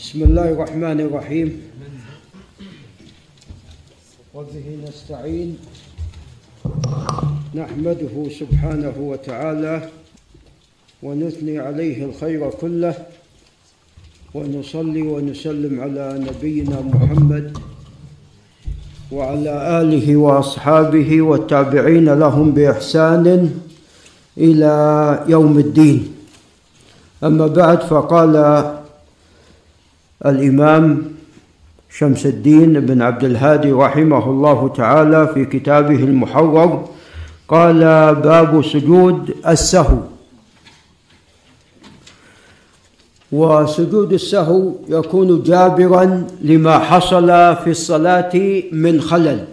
بسم الله الرحمن الرحيم وبه نستعين نحمده سبحانه وتعالى ونثني عليه الخير كله ونصلي ونسلم على نبينا محمد وعلى اله واصحابه والتابعين لهم باحسان إلى يوم الدين اما بعد فقال الإمام شمس الدين بن عبد الهادي رحمه الله تعالى في كتابه المحرر قال باب سجود السهو. وسجود السهو يكون جابرا لما حصل في الصلاة من خلل.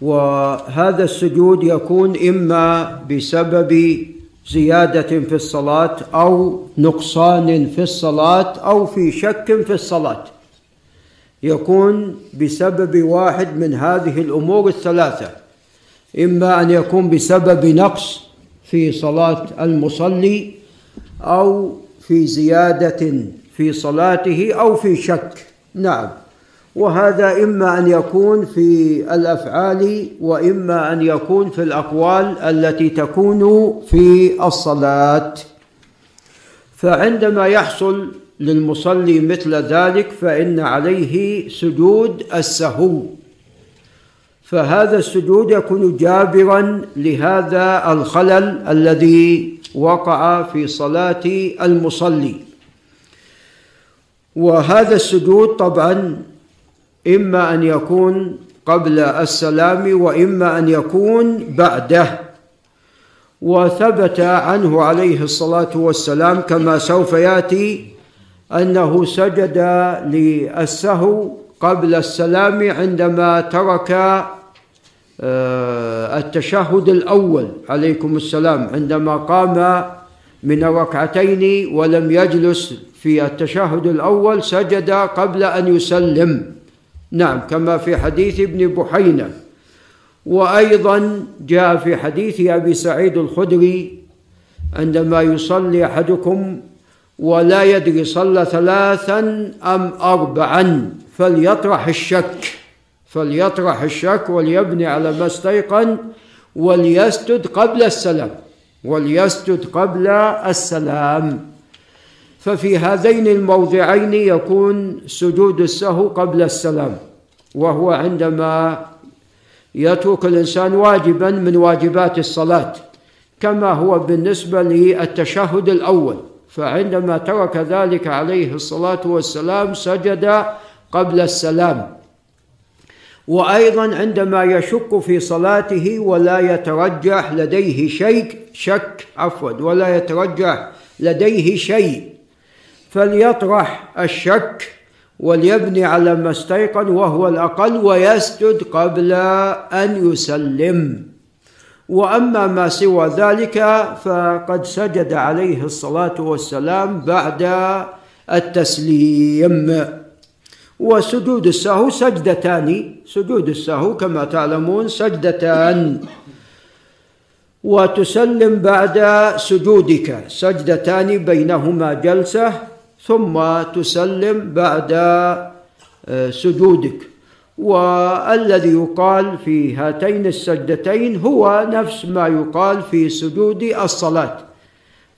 وهذا السجود يكون إما بسبب زيادة في الصلاة أو نقصان في الصلاة أو في شك في الصلاة. يكون بسبب واحد من هذه الأمور الثلاثة. إما أن يكون بسبب نقص في صلاة المصلي أو في زيادة في صلاته أو في شك. نعم. وهذا إما أن يكون في الأفعال وإما أن يكون في الأقوال التي تكون في الصلاة. فعندما يحصل للمصلي مثل ذلك فإن عليه سجود السهو. فهذا السجود يكون جابرا لهذا الخلل الذي وقع في صلاة المصلي. وهذا السجود طبعا إما أن يكون قبل السلام وإما أن يكون بعده. وثبت عنه عليه الصلاة والسلام كما سوف يأتي أنه سجد للسهو قبل السلام عندما ترك التشهد الأول. عليكم السلام. عندما قام من الركعتين ولم يجلس في التشهد الأول سجد قبل أن يسلم. نعم كما في حديث ابن بحينة. وأيضا جاء في حديث أبي سعيد الخدري عندما يصلي أحدكم ولا يدري صلى ثلاثا أم اربعا فليطرح الشك فليطرح الشك وليبني على ما استيقن وليسجد قبل السلام وليسجد قبل السلام. ففي هذين الموضعين يكون سجود السهو قبل السلام وهو عندما يترك الإنسان واجبا من واجبات الصلاة كما هو بالنسبة للتشهد الأول. فعندما ترك ذلك عليه الصلاة والسلام سجد قبل السلام. وأيضا عندما يشك في صلاته ولا يترجح لديه شيء شك عفوا ولا يترجح لديه شيء فليطرح الشك وليبني على ما استيقن وهو الأقل ويسجد قبل أن يسلم. وأما ما سوى ذلك فقد سجد عليه الصلاة والسلام بعد التسليم. وسجود السهو سجدتان سجود السهو كما تعلمون سجدتان. وتسلم بعد سجودك سجدتان بينهما جلسة ثم تسلم بعد سجودك. والذي يقال في هاتين السجدتين هو نفس ما يقال في سجود الصلاة.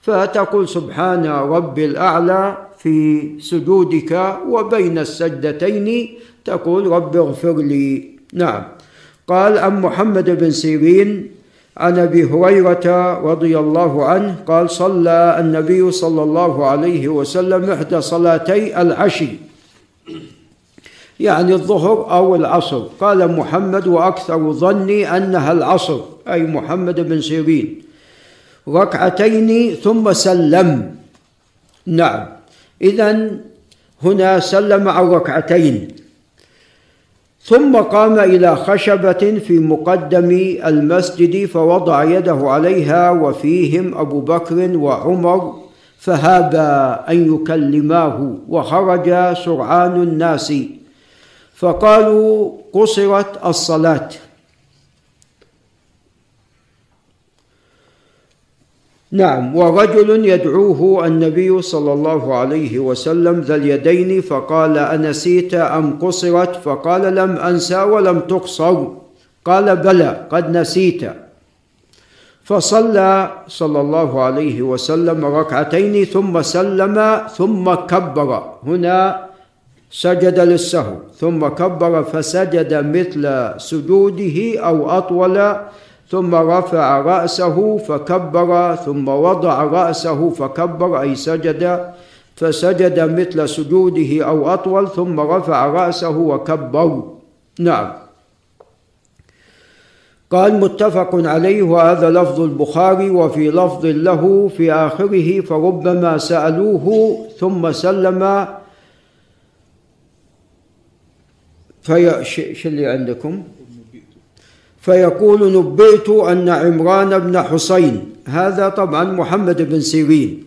فتقول سبحان ربي الأعلى في سجودك وبين السجدتين تقول رب اغفر لي. نعم. قال عن محمد بن سيرين عن أبي هريرة رضي الله عنه قال صلى النبي صلى الله عليه وسلم إحدى صلاتي العشي يعني الظهر أو العصر. قال محمد وأكثر ظني أنها العصر أي محمد بن سيرين. ركعتين ثم سلم. نعم. اذا هنا سلم عن ركعتين. ثم قام إلى خشبة في مقدم المسجد فوضع يده عليها وفيهم أبو بكر وعمر فهابا أن يكلماه وخرج سرعان الناس فقالوا قصرت الصلاة. نعم ورجل يدعوه النبي صلى الله عليه وسلم ذا اليدين فقال أنسيت أم قصرت؟ فقال لم أنسى ولم تقصر. قال بلى قد نسيت. فصلى صلى الله عليه وسلم ركعتين ثم سلم ثم كبر. هنا سجد للسهو ثم كبر فسجد مثل سجوده أو أطول ثم رفع رأسه فكبر ثم وضع رأسه فكبر أي سجد فسجد مثل سجوده أو أطول ثم رفع رأسه وكبر نعم. قال متفق عليه وهذا لفظ البخاري وفي لفظ له في آخره فربما سألوه ثم سلم. في شو اللي عندكم؟ فيقول نبئت أن عمران بن حسين هذا طبعا محمد بن سيرين.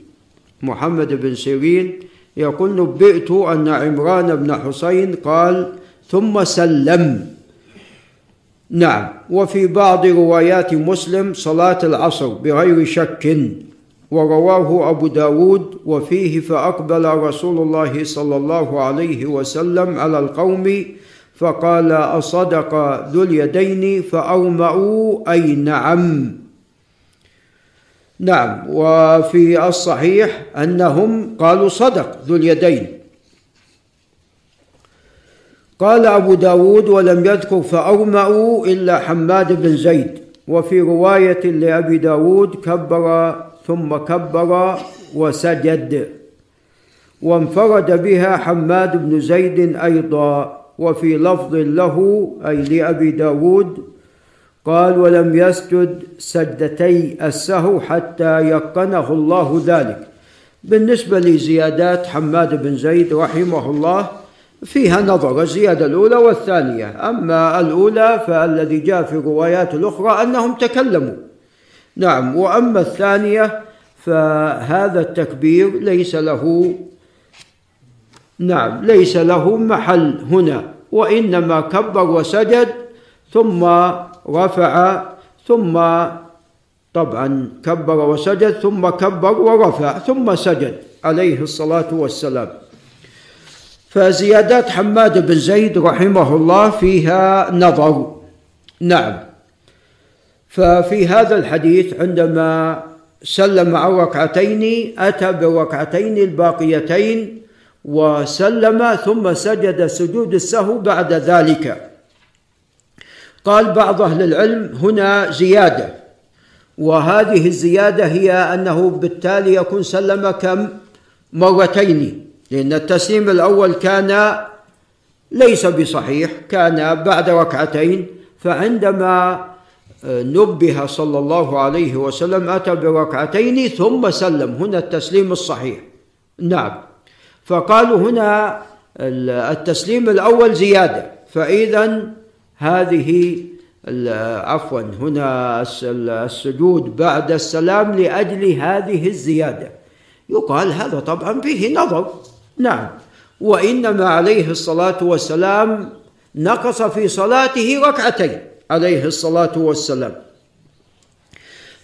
محمد بن سيرين يقول نبئت أن عمران بن حسين قال ثم سلم. نعم وفي بعض روايات مسلم صلاة العصر بغير شك ورواه أبو داود وفيه فأقبل رسول الله صلى الله عليه وسلم على القوم فقال أصدق ذو اليدين فأومأوا أي نعم. نعم وفي الصحيح أنهم قالوا صدق ذو اليدين. قال أبو داود ولم يذكر فأومأوا إلا حماد بن زيد وفي رواية لأبي داود كبر ثم كبر وسجد وانفرد بها حماد بن زيد أيضا. وفي لفظ له أي لأبي داود قال ولم يسجد سجدتي السهو حتى يقنه الله ذلك. بالنسبة لزيادات حماد بن زيد رحمه الله فيها نظر الزيادة الأولى والثانية. أما الأولى فالذي جاء في الروايات الأخرى أنهم تكلموا. نعم وأما الثانية فهذا التكبير ليس له نعم ليس له محل هنا وإنما كبر وسجد ثم رفع ثم طبعا كبر وسجد ثم كبر ورفع ثم سجد عليه الصلاة والسلام. فزيادات حماد بن زيد رحمه الله فيها نظر. نعم. ففي هذا الحديث عندما سلم عن ركعتين أتى بركعتين الباقيتين وسلم ثم سجد سجود السهو بعد ذلك. قال بعض أهل العلم هنا زيادة وهذه الزيادة هي أنه بالتالي يكون سلم كم؟ مرتين لأن التسليم الأول كان ليس بصحيح كان بعد ركعتين فعندما نبه صلى الله عليه وسلم أتى بركعتين ثم سلم. هنا التسليم الصحيح. نعم. فقالوا هنا التسليم الأول زيادة. فإذا هذه عفوا هنا السجود بعد السلام لأجل هذه الزيادة. يقال هذا طبعا فيه نظر. نعم. وإنما عليه الصلاة والسلام نقص في صلاته ركعتين عليه الصلاة والسلام.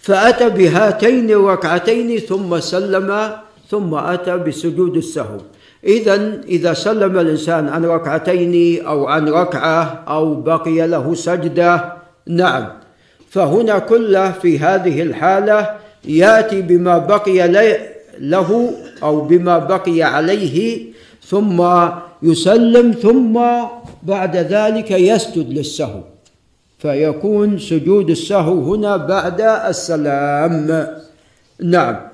فأتى بهاتين الركعتين ثم سلم ثم أتى بسجود السهو. اذا إذا سلم الإنسان عن ركعتين أو عن ركعة أو بقي له سجدة نعم. فهنا كله في هذه الحالة يأتي بما بقي له أو بما بقي عليه ثم يسلم ثم بعد ذلك يسجد للسهو. فيكون سجود السهو هنا بعد السلام. نعم.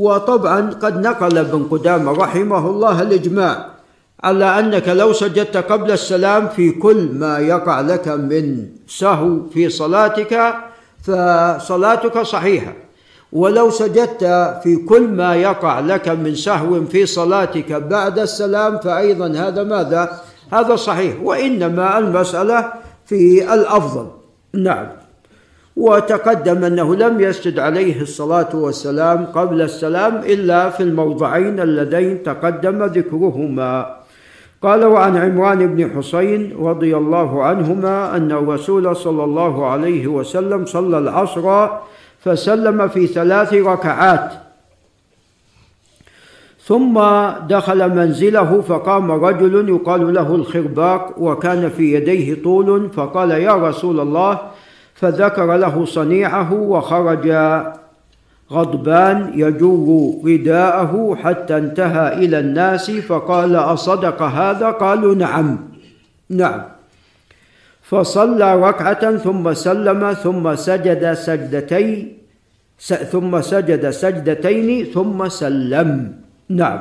وطبعا قد نقل ابن قدامة رحمه الله الإجماع على أنك لو سجدت قبل السلام في كل ما يقع لك من سهو في صلاتك فصلاتك صحيحة. ولو سجدت في كل ما يقع لك من سهو في صلاتك بعد السلام فأيضا هذا ماذا؟ هذا صحيح. وإنما المسألة في الأفضل. نعم. وتقدم أنه لم يسجد عليه الصلاة والسلام قبل السلام إلا في الموضعين اللذين تقدم ذكرهما. قال وعن عمران بن حسين رضي الله عنهما أن الرسول صلى الله عليه وسلم صلى العصر فسلم في ثلاث ركعات. ثم دخل منزله فقام رجل يقال له الخرباق وكان في يديه طول فقال يا رسول الله فذكر له صنيعه وخرج غضبان يجر رداءه حتى انتهى إلى الناس فقال أصدق هذا؟ قالوا نعم. نعم. فصلى ركعة ثم سلم ثم سجد سجدتين ثم سجد سجدتين ثم سلم. نعم.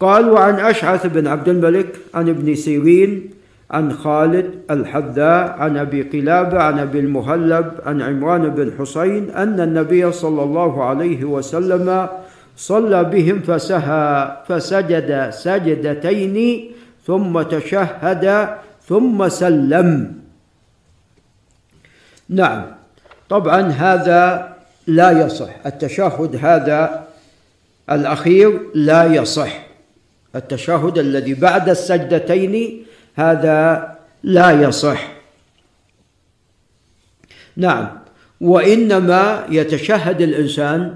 قال وعن أشعث بن عبد الملك عن ابن سيرين عن خالد الحذاء عن أبي قلابه عن أبي المهلب عن عمران بن حسين أن النبي صلى الله عليه وسلم صلى بهم فسهى فسجد سجدتين ثم تشهد ثم سلم. نعم. طبعا هذا لا يصح. التشهد هذا الأخير لا يصح. التشهد الذي بعد السجدتين هذا لا يصح. نعم. وإنما يتشهد الإنسان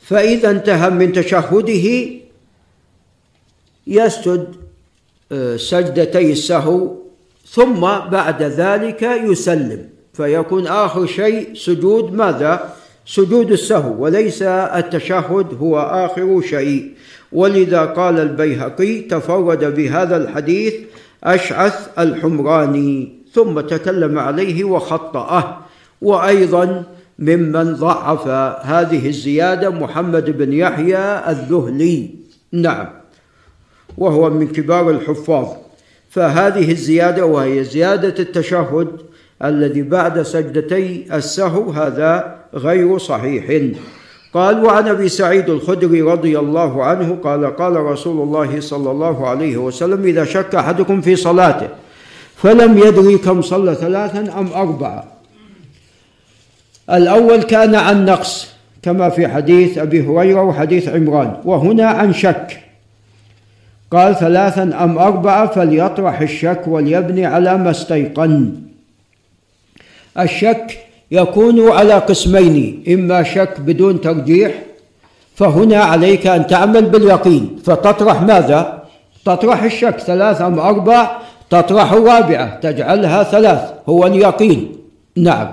فإذا انتهى من تشهده يسجد آه، سجدتي السهو ثم بعد ذلك يسلم. فيكون آخر شيء سجود ماذا؟ سجود السهو. وليس التشهد هو آخر شيء. ولذا قال البيهقي تفرد بهذا الحديث أشعث الحمراني ثم تكلم عليه وخطأه. وأيضا ممن ضعف هذه الزيادة محمد بن يحيى الذهلي. نعم. وهو من كبار الحفاظ. فهذه الزيادة وهي زيادة التشهد الذي بعد سجدتي السهو هذا غير صحيح. قال وعن أبي سعيد الخدري رضي الله عنه قال قال رسول الله صلى الله عليه وسلم إذا شك أحدكم في صلاته فلم يدري كم صلى ثلاثا أم أربعة. الأول كان عن نقص كما في حديث أبي هريرة وحديث عمران وهنا عن شك. قال ثلاثا أم أربعة فليطرح الشك وليبني على ما استيقن. الشك يكون على قسمين إما شك بدون ترجيح فهنا عليك أن تعمل باليقين. فتطرح ماذا؟ تطرح الشك ثلاث أم أربع تطرح الرابعة تجعلها ثلاث هو اليقين. نعم.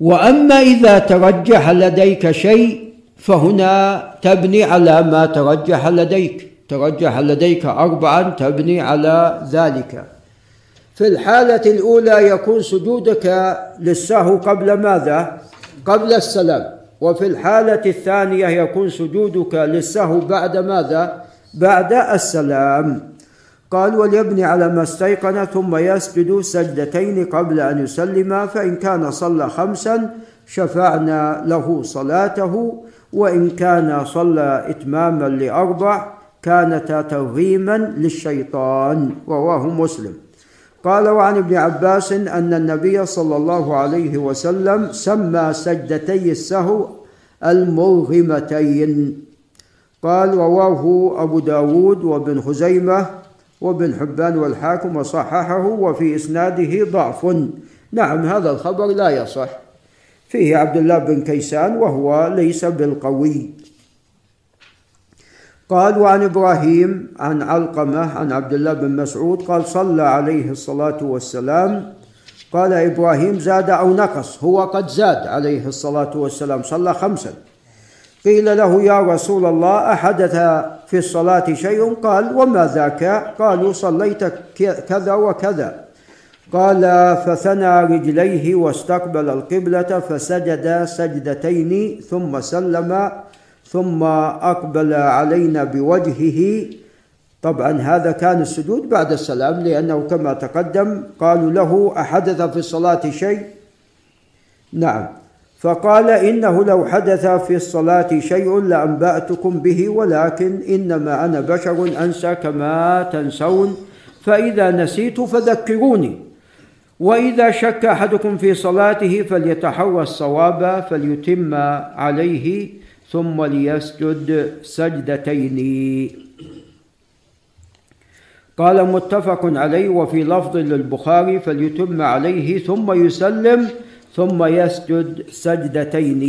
وأما إذا ترجح لديك شيء فهنا تبني على ما ترجح لديك. ترجح لديك اربعا تبني على ذلك. في الحالة الأولى يكون سجودك للسهو قبل ماذا؟ قبل السلام وفي الحالة الثانية يكون سجودك للسهو بعد ماذا؟ بعد السلام قال وليبني على ما استيقن ثم يسجد سجدتين قبل أن يسلم فإن كان صلى خمسا شفعنا له صلاته وإن كان صلى إتماما لأربع كانتا ترغيما للشيطان رواه مسلم قال وعن ابن عباس أن النبي صلى الله عليه وسلم سمى سجدتي السهو المرغمتين قال رواه أبو داود وابن خزيمة وابن حبان والحاكم وصححه وفي إسناده ضعف. نعم هذا الخبر لا يصح. فيه عبد الله بن كيسان وهو ليس بالقوي. قال وعن إبراهيم عن علقمة عن عبد الله بن مسعود قال صلى عليه الصلاة والسلام. قال إبراهيم زاد أو نقص هو قد زاد عليه الصلاة والسلام صلى خمسا. قيل له يا رسول الله أحدث في الصلاة شيء قال وما ذاك قالوا صليت كذا وكذا. قال فثنى رجليه واستقبل القبلة فسجد سجدتين ثم سلم ثم أقبل علينا بوجهه. طبعا هذا كان السجود بعد السلام لأنه كما تقدم قالوا له أحدث في الصلاة شيء؟ نعم. فقال إنه لو حدث في الصلاة شيء لأنبأتكم به ولكن إنما أنا بشر أنسى كما تنسون. فإذا نسيت فذكروني. وإذا شك أحدكم في صلاته فليتحرى الصواب فليتم عليه. ثم ليسجد سجدتين. قال متفق عليه وفي لفظ للبخاري فليتم عليه ثم يسلم ثم يسجد سجدتين.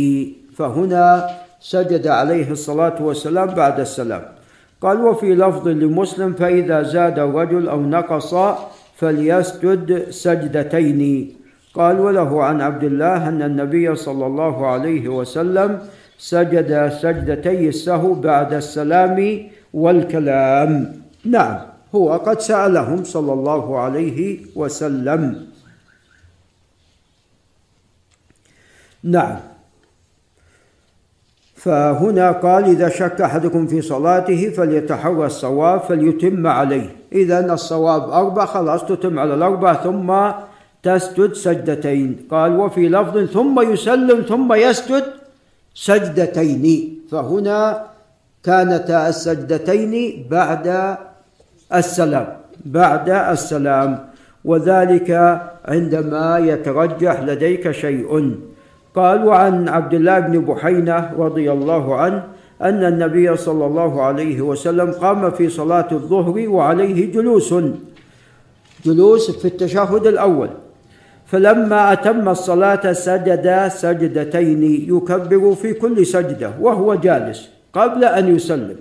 فهنا سجد عليه الصلاة والسلام بعد السلام. قال وفي لفظ لمسلم فإذا زاد الرجل أو نقص فليسجد سجدتين. قال وله عن عبد الله أن النبي صلى الله عليه وسلم سجد سجدتي السهو بعد السلام والكلام. نعم هو قد سألهم صلى الله عليه وسلم. نعم. فهنا قال إذا شك أحدكم في صلاته فليتحرى الصواب فليتم عليه. إذا الصواب أربع خلاص تتم على الأربع ثم تسجد سجدتين. قال وفي لفظ ثم يسلم ثم يسجد سجدتين. فهنا كانتا السجدتين بعد السلام بعد السلام. وذلك عندما يترجح لديك شيء. قال وعن عبد الله بن بحينة رضي الله عنه أن النبي صلى الله عليه وسلم قام في صلاة الظهر وعليه جلوس. جلوس في التشهد الأول. فلما أتم الصلاة سجد سجدتين يكبر في كل سجدة وهو جالس قبل أن يسلم.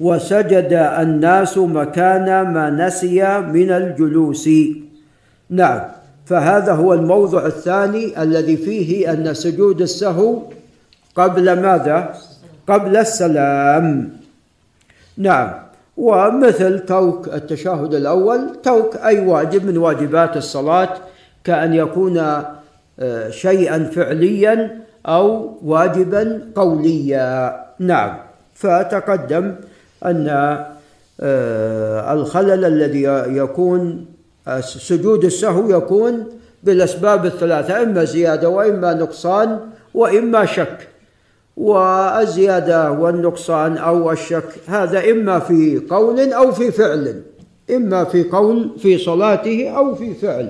وسجد الناس مكان ما نسي من الجلوس. نعم فهذا هو الموضع الثاني الذي فيه أن سجود السهو قبل ماذا؟ قبل السلام. نعم. ومثل ترك التشهد الأول ترك أي واجب من واجبات الصلاة كأن يكون آه، شيئا فعليا أو واجبا قوليا. نعم. فتقدم أن آه، الخلل الذي يكون سجود السهو يكون بالأسباب الثلاثة إما زيادة وإما نقصان وإما شك. والزيادة والنقصان أو الشك. هذا إما في قول أو في فعل. إما في قول في صلاته أو في فعل.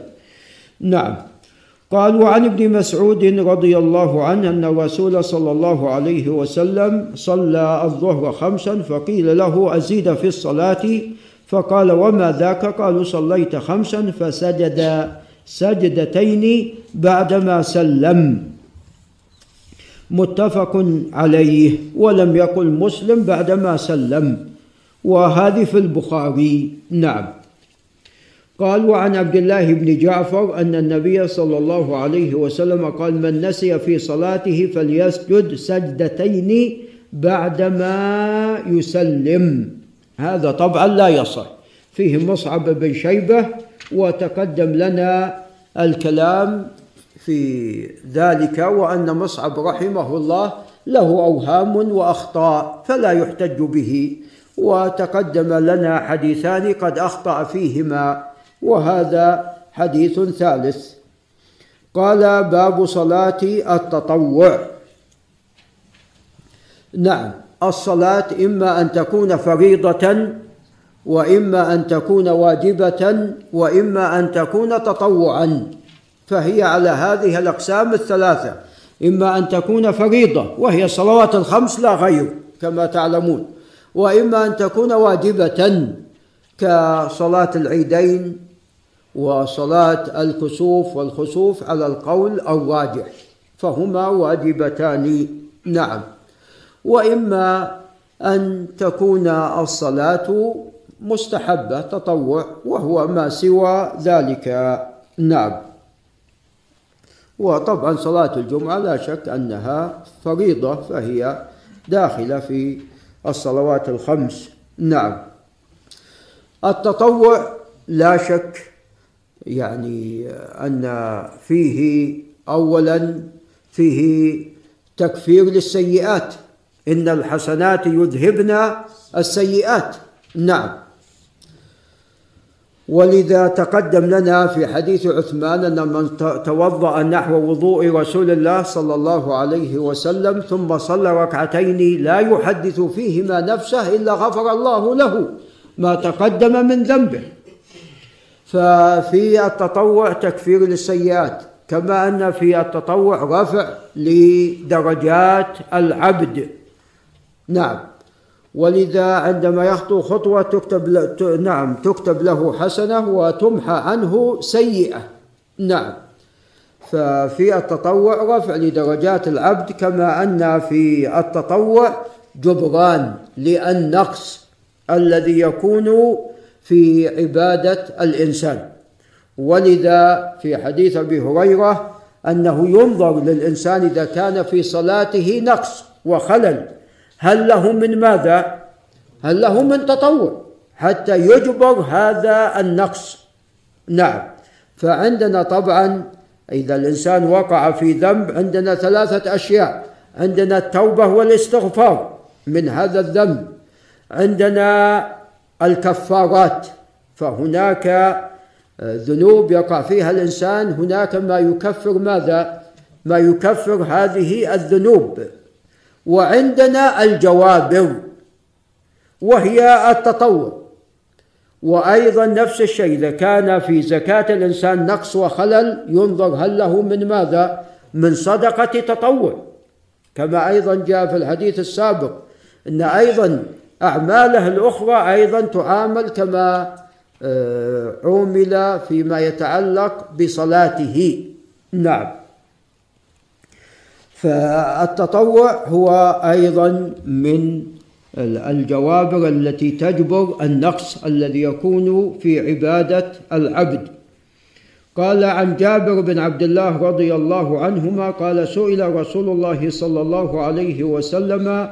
نعم. قال وعن ابن مسعود رضي الله عنه أن الرسول صلى الله عليه وسلم صلى الظهر خمسا فقيل له أزيد في الصلاة؟ فقال وما ذاك؟ قالوا صليت خمسا فسجد سجدتين بعدما سلم. متفق عليه ولم يقل مسلم بعدما سلم. وهذه في البخاري. نعم. قال وعن عبد الله بن جعفر أن النبي صلى الله عليه وسلم قال من نسي في صلاته فليسجد سجدتين بعدما يسلم. هذا طبعا لا يصح. فيه مصعب بن شيبة وتقدم لنا الكلام في ذلك وأن مصعب رحمه الله له أوهام وأخطاء فلا يحتج به وتقدم لنا حديثان قد أخطأ فيهما وهذا حديث ثالث. قال باب صلاة التطوع. نعم الصلاة إما أن تكون فريضة وإما أن تكون واجبة وإما أن تكون تطوعا. فهي على هذه الأقسام الثلاثة. إما أن تكون فريضة وهي الصلوات الخمس لا غير كما تعلمون. وإما أن تكون واجبة كصلاة العيدين وصلاة الكسوف والخسوف على القول الراجح. فهما واجبتان نعم. وإما أن تكون الصلاة مستحبة تطوع وهو ما سوى ذلك نعم. وطبعا صلاة الجمعة لا شك أنها فريضة فهي داخلة في الصلوات الخمس. نعم. التطوع لا شك يعني أن فيه اولا فيه تكفير للسيئات. إن الحسنات يذهبن السيئات. نعم. ولذا تقدم لنا في حديث عثمان أن من توضأ نحو وضوء رسول الله صلى الله عليه وسلم ثم صلى ركعتين لا يحدث فيهما نفسه إلا غفر الله له ما تقدم من ذنبه. ففي التطوع تكفير للسيئات كما أن في التطوع رفع لدرجات العبد. نعم. ولذا عندما يخطو خطوة تكتب ل... نعم تكتب له حسنة وتمحى عنه سيئة. نعم. ففي التطوع رفع لدرجات العبد كما أن في التطوع جبران للنقص الذي يكون في عبادة الإنسان. ولذا في حديث أبي هريرة أنه ينظر للإنسان إذا كان في صلاته نقص وخلل. هل له من ماذا؟ هل له من تطوع. حتى يجبر هذا النقص. نعم. فعندنا طبعا إذا الإنسان وقع في ذنب عندنا ثلاثة أشياء. عندنا التوبة والاستغفار من هذا الذنب. عندنا الكفارات. فهناك ذنوب يقع فيها الإنسان. هناك ما يكفر ماذا؟ ما يكفر هذه الذنوب. وعندنا الجوابر وهي التطوع وأيضا نفس الشيء إذا كان في زكاة الإنسان نقص وخلل ينظر هل له من ماذا؟ من صدقة تطوع كما أيضا جاء في الحديث السابق أن أيضا أعماله الأخرى أيضا تعامل كما آه، عومل فيما يتعلق بصلاته. نعم. فالتطوع هو أيضا من الجوابر التي تجبر النقص الذي يكون في عبادة العبد. قال عن جابر بن عبد الله رضي الله عنهما قال سئل رسول الله صلى الله عليه وسلم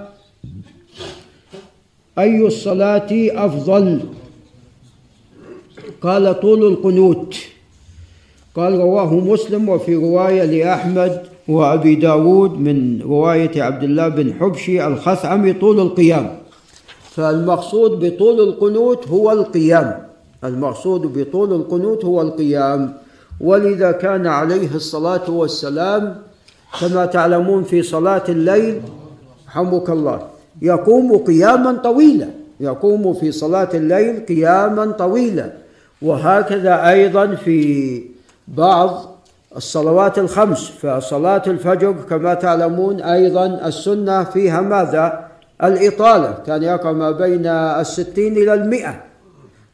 أي الصلاة أفضل؟ قال طول القنوت. قال رواه مسلم وفي رواية لأحمد وأبي داود من رواية عبد الله بن حبشي الخثعمي طول القيام. فالمقصود بطول القنوت هو القيام. المقصود بطول القنوت هو القيام. ولذا كان عليه الصلاة والسلام كما تعلمون في صلاة الليل حمك الله يقوم قياما طويلا. يقوم في صلاة الليل قياما طويلا. وهكذا أيضا في بعض الصلوات الخمس فصلاة الفجر كما تعلمون أيضا السنة فيها ماذا؟ الإطالة كان يقرأ ما بين الستين إلى المئة.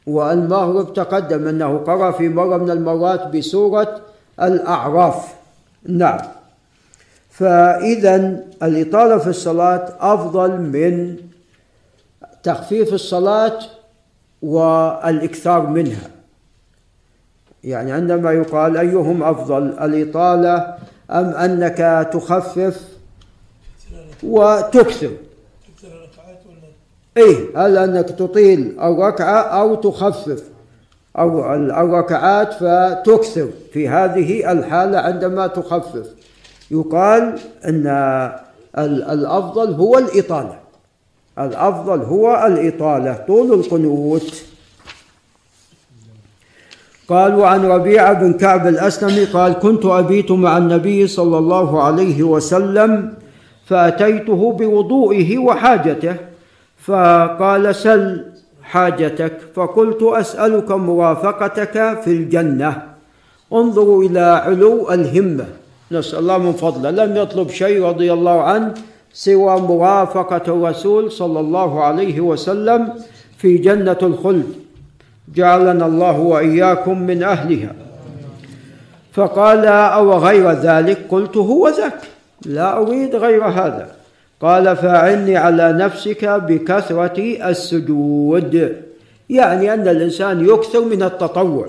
والمغرب تقدم أنه قرأ في مرة من المرات بسورة الأعراف. نعم. فإذا الإطالة في الصلاة أفضل من تخفيف الصلاة والإكثار منها. يعني عندما يقال أيهم أفضل الإطالة أم أنك تخفف وتكثر؟ إيه هل أنك تطيل الركعة أو تخفف؟ أو الركعات فتكثر في هذه الحالة عندما تخفف. يقال أن الأفضل هو الإطالة. الأفضل هو الإطالة طول القنوت. قال وعن ربيعة بن كعب الأسلمي قال كنت أبيت مع النبي صلى الله عليه وسلم فأتيته بوضوئه وحاجته فقال سل حاجتك. فقلت أسألك مرافقتك في الجنة انظروا إلى علو الهمة. نسأل الله من فضله. لم يطلب شيء رضي الله عنه سوى مرافقة الرسول صلى الله عليه وسلم في جنة الخلد. جعلنا الله وإياكم من أهلها. فقال أو غير ذلك. قلت هو ذاك لا أريد غير هذا. قال فأعني على نفسك بكثرة السجود. يعني أن الإنسان يكثر من التطوع.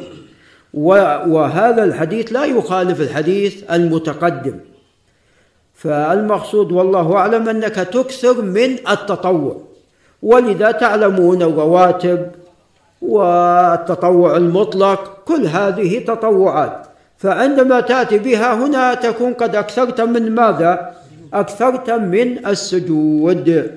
وهذا الحديث لا يخالف الحديث المتقدم. فالمقصود والله أعلم أنك تكثر من التطوع. ولذا تعلمون الرواتب والتطوع المطلق كل هذه تطوعات. فعندما تأتي بها هنا تكون قد أكثرت من ماذا؟ أكثرت من السجود.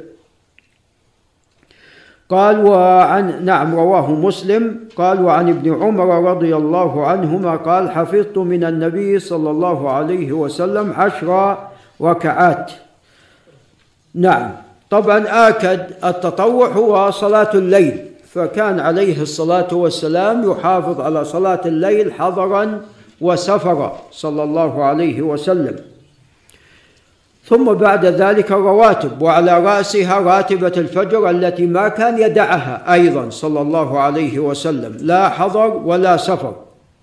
قال وعن نعم رواه مسلم. قال وعن ابن عمر رضي الله عنهما قال حفظت من النبي صلى الله عليه وسلم عشر ركعات. نعم. طبعا آكد التطوع هو صلاة الليل. فكان عليه الصلاة والسلام يحافظ على صلاة الليل حضرا وسفرا صلى الله عليه وسلم. ثم بعد ذلك رواتب وعلى رأسها راتبة الفجر التي ما كان يدعها أيضا صلى الله عليه وسلم. لا حضر ولا سفر.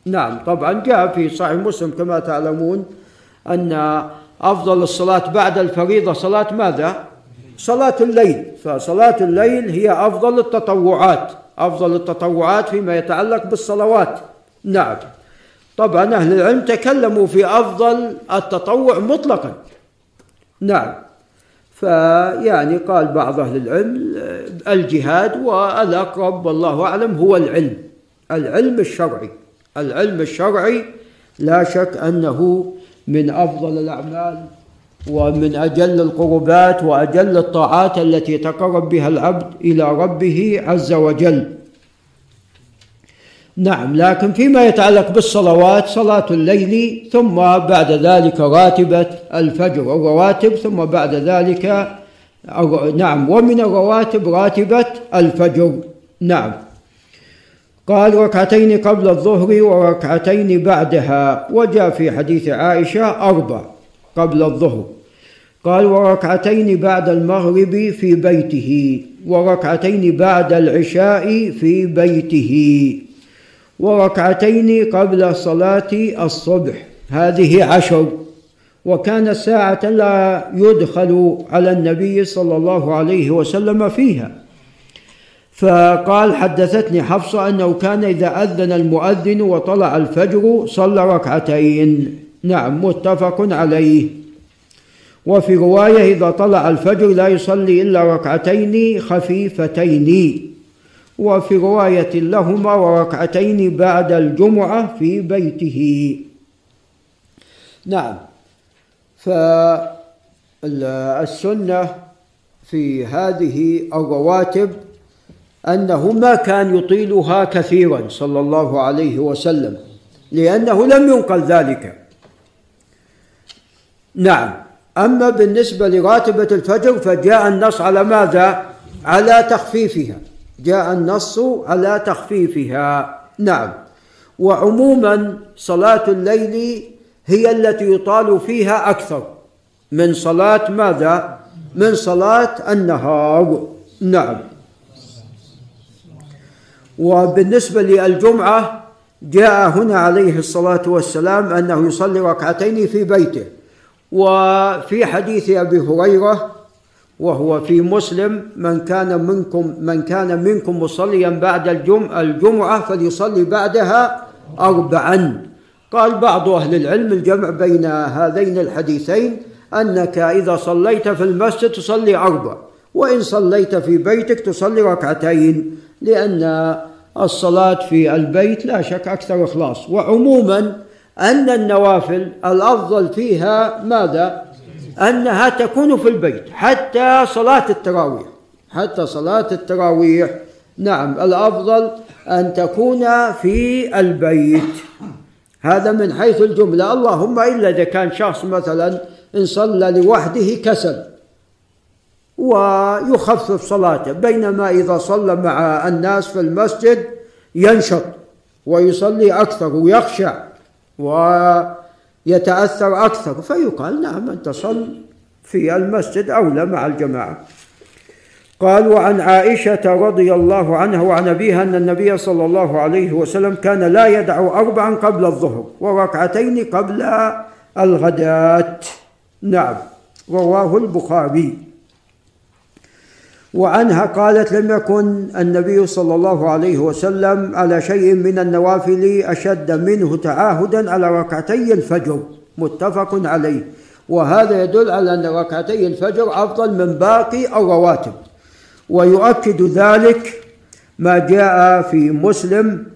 نعم طبعا جاء في صحيح مسلم كما تعلمون أن أفضل الصلاة بعد الفريضة صلاة ماذا؟ صلاة الليل. فصلاة الليل هي أفضل التطوعات أفضل التطوعات فيما يتعلق بالصلوات. نعم. طبعا أهل العلم تكلموا في أفضل التطوع مطلقا. نعم. فيعني قال بعض أهل العلم الجهاد والأقرب والله أعلم هو العلم العلم الشرعي. العلم الشرعي لا شك أنه من أفضل الأعمال ومن أجل القربات وأجل الطاعات التي تقرب بها العبد إلى ربه عز وجل. نعم لكن فيما يتعلق بالصلوات صلاة الليل ثم بعد ذلك راتبة الفجر الرواتب ثم بعد ذلك نعم ومن الرواتب راتبة الفجر. نعم. قال ركعتين قبل الظهر وركعتين بعدها. وجاء في حديث عائشة أربع. قبل الظهر. قال وركعتين بعد المغرب في بيته وركعتين بعد العشاء في بيته وركعتين قبل صلاة الصبح. هذه عشر. وكان ساعة لا يدخل على النبي صلى الله عليه وسلم فيها. فقال حدثتني حفصة أنه كان إذا أذن المؤذن وطلع الفجر صلى ركعتين. نعم متفق عليه. وفي رواية إذا طلع الفجر لا يصلي إلا ركعتين خفيفتين. وفي رواية لهما وركعتين بعد الجمعة في بيته. نعم. فالسنة في هذه الرواتب أنه ما كان يطيلها كثيرا صلى الله عليه وسلم لأنه لم ينقل ذلك. نعم. أما بالنسبة لراتبة الفجر فجاء النص على ماذا؟ على تخفيفها. جاء النص على تخفيفها. نعم. وعموما صلاة الليل هي التي يطال فيها أكثر. من صلاة ماذا؟ من صلاة النهار. نعم. وبالنسبة للجمعة جاء هنا عليه الصلاة والسلام أنه يصلي ركعتين في بيته. وفي حديث أبي هريرة وهو في مسلم من كان منكم من كان منكم مصليا بعد الجمعة, الجمعة فليصلي بعدها أربعا. قال بعض أهل العلم الجمع بين هذين الحديثين أنك إذا صليت في المسجد تصلي أربع وإن صليت في بيتك تصلي ركعتين لأن الصلاة في البيت لا شك أكثر إخلاص. وعموما أن النوافل الأفضل فيها ماذا؟ أنها تكون في البيت حتى صلاة التراويح. حتى صلاة التراويح. نعم الأفضل أن تكون في البيت. هذا من حيث الجملة. اللهم إلا إذا كان شخص مثلا إن صلى لوحده كسل ويخفف صلاته بينما إذا صلى مع الناس في المسجد ينشط ويصلي أكثر ويخشع. ويتأثر أكثر. فيقال نعم أنت صل في المسجد أولى مع الجماعة. قال وعن عائشة رضي الله عنها وعن أبيها أن النبي صلى الله عليه وسلم كان لا يدع أربعا قبل الظهر وركعتين قبل الغداة. نعم رواه البخاري. وعنها قالت لم يكن النبي صلى الله عليه وسلم على شيء من النوافل أشد منه تعاهدا على ركعتي الفجر متفق عليه. وهذا يدل على أن ركعتي الفجر أفضل من باقي الرواتب. ويؤكد ذلك ما جاء في مسلم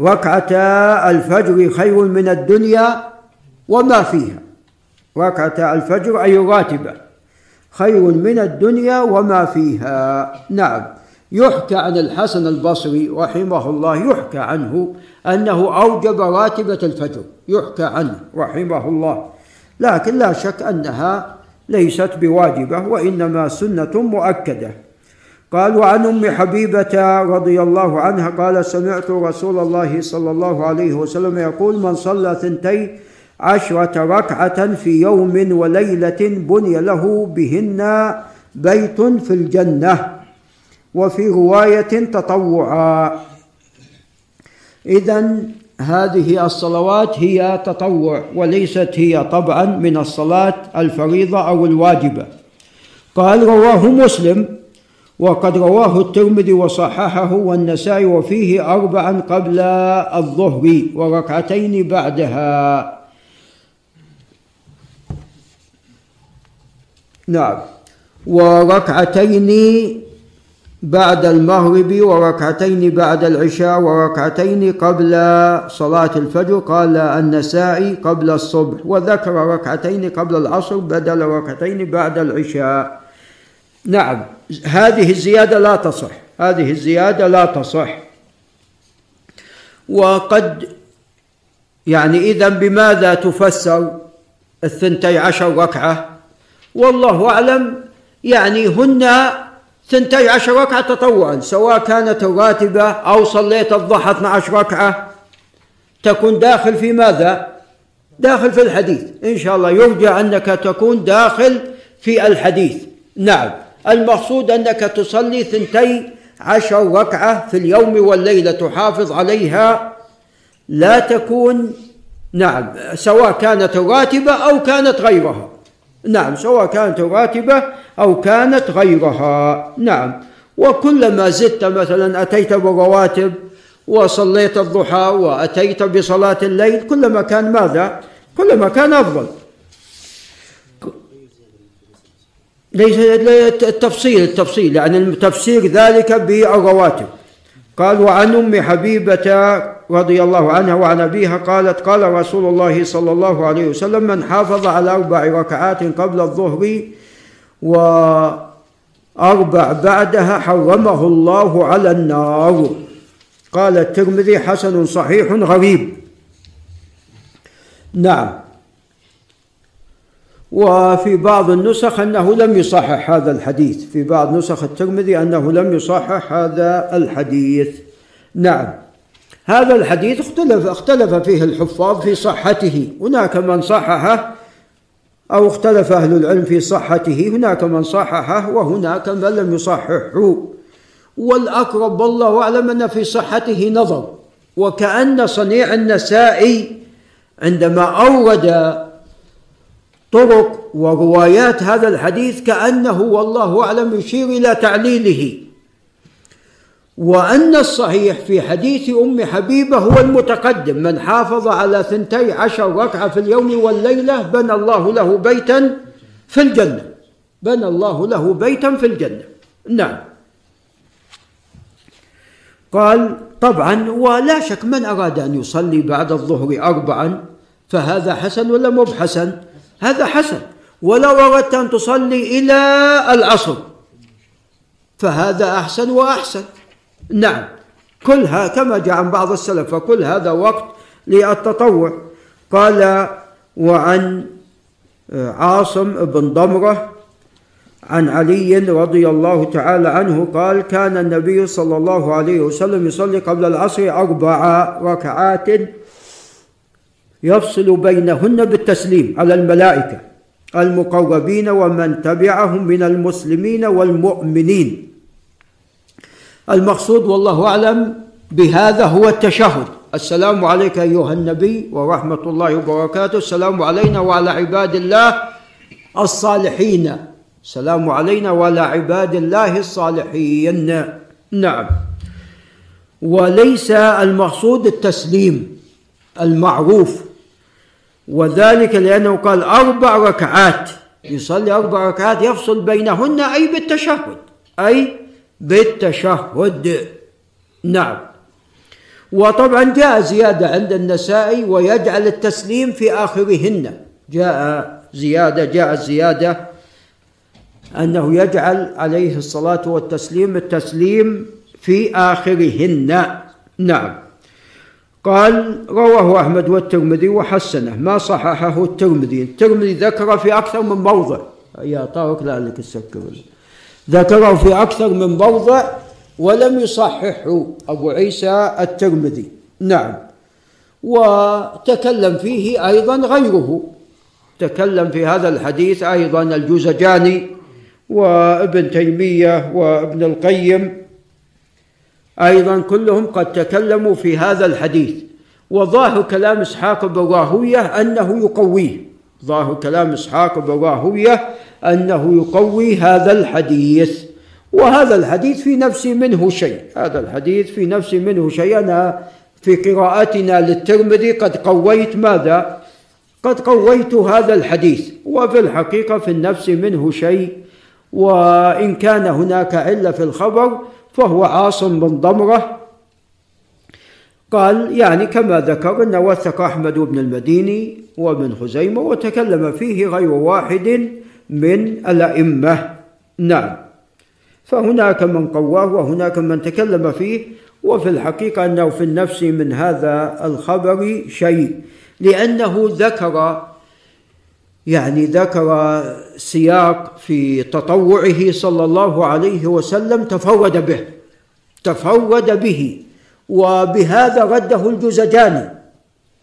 ركعتا الفجر خير من الدنيا وما فيها. ركعتا الفجر أي راتبة. خير من الدنيا وما فيها. نعم. يحكى عن الحسن البصري رحمه الله يحكى عنه أنه أوجب راتبة الفجر يحكى عنه رحمه الله. لكن لا شك أنها ليست بواجبة وإنما سنة مؤكدة. قال وعن أم حبيبة رضي الله عنها قال سمعت رسول الله صلى الله عليه وسلم يقول من صلى ثنتي عشرة ركعة في يوم وليلة بني له بهن بيت في الجنة. وفي رواية تطوعا. إذا هذه الصلوات هي تطوع وليست هي طبعا من الصلاة الفريضة أو الواجبة. قال رواه مسلم وقد رواه الترمذي وصححه والنسائي وفيه أربعا قبل الظهر وركعتين بعدها. نعم. وركعتين بعد المغرب وركعتين بعد العشاء وركعتين قبل صلاة الفجر. قال النسائي قبل الصبح وذكر ركعتين قبل العصر بدل ركعتين بعد العشاء. نعم. هذه الزيادة لا تصح. هذه الزيادة لا تصح. وقد يعني إذا بماذا تفسر الثنتي عشر ركعة؟ والله أعلم. يعني هن ثنتي عشر ركعة تطوعا سواء كانت الراتبة أو صليت الضحى 12 ركعة. تكون داخل في ماذا؟ داخل في الحديث. إن شاء الله يرجى أنك تكون داخل في الحديث. نعم. المقصود أنك تصلي ثنتي عشر ركعة في اليوم والليلة تحافظ عليها. لا تكون نعم سواء كانت الراتبة أو كانت غيرها. نعم سواء كانت راتبة أو كانت غيرها. نعم. وكلما زدت مثلا أتيت بالرواتب وصليت الضحى وأتيت بصلاة الليل كلما كان ماذا؟ كلما كان أفضل. ليس التفصيل التفصيل يعني تفسير ذلك بالرواتب. قال وعن أم حبيبة رضي الله عنها وعن أبيها قالت قال رسول الله صلى الله عليه وسلم من حافظ على أربع ركعات قبل الظهر وأربع بعدها حرمه الله على النار. قال الترمذي حسن صحيح غريب. نعم. وفي بعض النسخ أنه لم يصحح هذا الحديث. في بعض نسخ الترمذي أنه لم يصحح هذا الحديث. نعم. هذا الحديث اختلف اختلف فيه الحفاظ في صحته. هناك من صححه أو اختلف أهل العلم في صحته هناك من صححه وهناك من لم يصححه. والأقرب والله أعلم أن في صحته نظر. وكأن صنيع النسائي عندما أورد طرق وروايات هذا الحديث كأنه والله أعلم يشير إلى تعليله. وأن الصحيح في حديث أم حبيبة هو المتقدم من حافظ على ثنتي عشر ركعة في اليوم والليلة بنى الله له بيتا في الجنة. بنى الله له بيتا في الجنة. نعم. قال طبعا ولا شك من أراد أن يصلي بعد الظهر أربعا فهذا حسن ولا مو بحسن؟ هذا حسن. ولو أردت أن تصلي إلى العصر فهذا أحسن وأحسن. نعم. كلها كما جاء عن بعض السلف فكل هذا وقت للتطوع. قال وعن عاصم بن ضمرة عن علي رضي الله تعالى عنه قال كان النبي صلى الله عليه وسلم يصلي قبل العصر أربع ركعات يفصل بينهن بالتسليم على الملائكة المقربين ومن تبعهم من المسلمين والمؤمنين. المقصود والله أعلم بهذا هو التشهد. السلام عليك أيها النبي ورحمة الله وبركاته. السلام علينا وعلى عباد الله الصالحين. السلام علينا وعلى عباد الله الصالحين. نعم. وليس المقصود التسليم المعروف وذلك لأنه قال أربع ركعات. يصلي أربع ركعات يفصل بينهن أي بالتشهد أي بالتشهد. نعم. وطبعا جاء زيادة عند النسائي ويجعل التسليم في آخرهن. جاء زيادة جاء الزيادة أنه يجعل عليه الصلاة والتسليم التسليم في آخرهن. نعم. قال رواه أحمد والترمذي وحسنه. ما صححه الترمذي؟ الترمذي ذكر في أكثر من موضع. يا طارق لعلك السكر. ذكره في أكثر من موضع ولم يصححه أبو عيسى الترمذي. نعم. وتكلم فيه أيضا غيره. تكلم في هذا الحديث أيضا الجوزجاني وابن تيمية وابن القيم. أيضا كلهم قد تكلموا في هذا الحديث. وظاهر كلام إسحاق بن راهوية أنه يقويه. ظاهر كلام إسحاق بن راهوية أنه يقوي هذا الحديث وهذا الحديث في نفسي منه شيء. هذا الحديث في نفسي منه شيء. أنا في قراءتنا للترمذي قد قويت ماذا؟ قد قويت هذا الحديث وفي الحقيقة في النفس منه شيء. وإن كان هناك علة في الخبر فهو عاصم بن ضمرة. قال يعني كما ذكر أنه وثق أحمد بن المديني وابن خزيمة وتكلم فيه غير واحد من الأئمة. نعم. فهناك من قواه وهناك من تكلم فيه وفي الحقيقة أنه في النفس من هذا الخبر شيء لأنه ذكر يعني ذكر سياق في تطوعه صلى الله عليه وسلم تفرد به تفرد به وبهذا رده الجوزجاني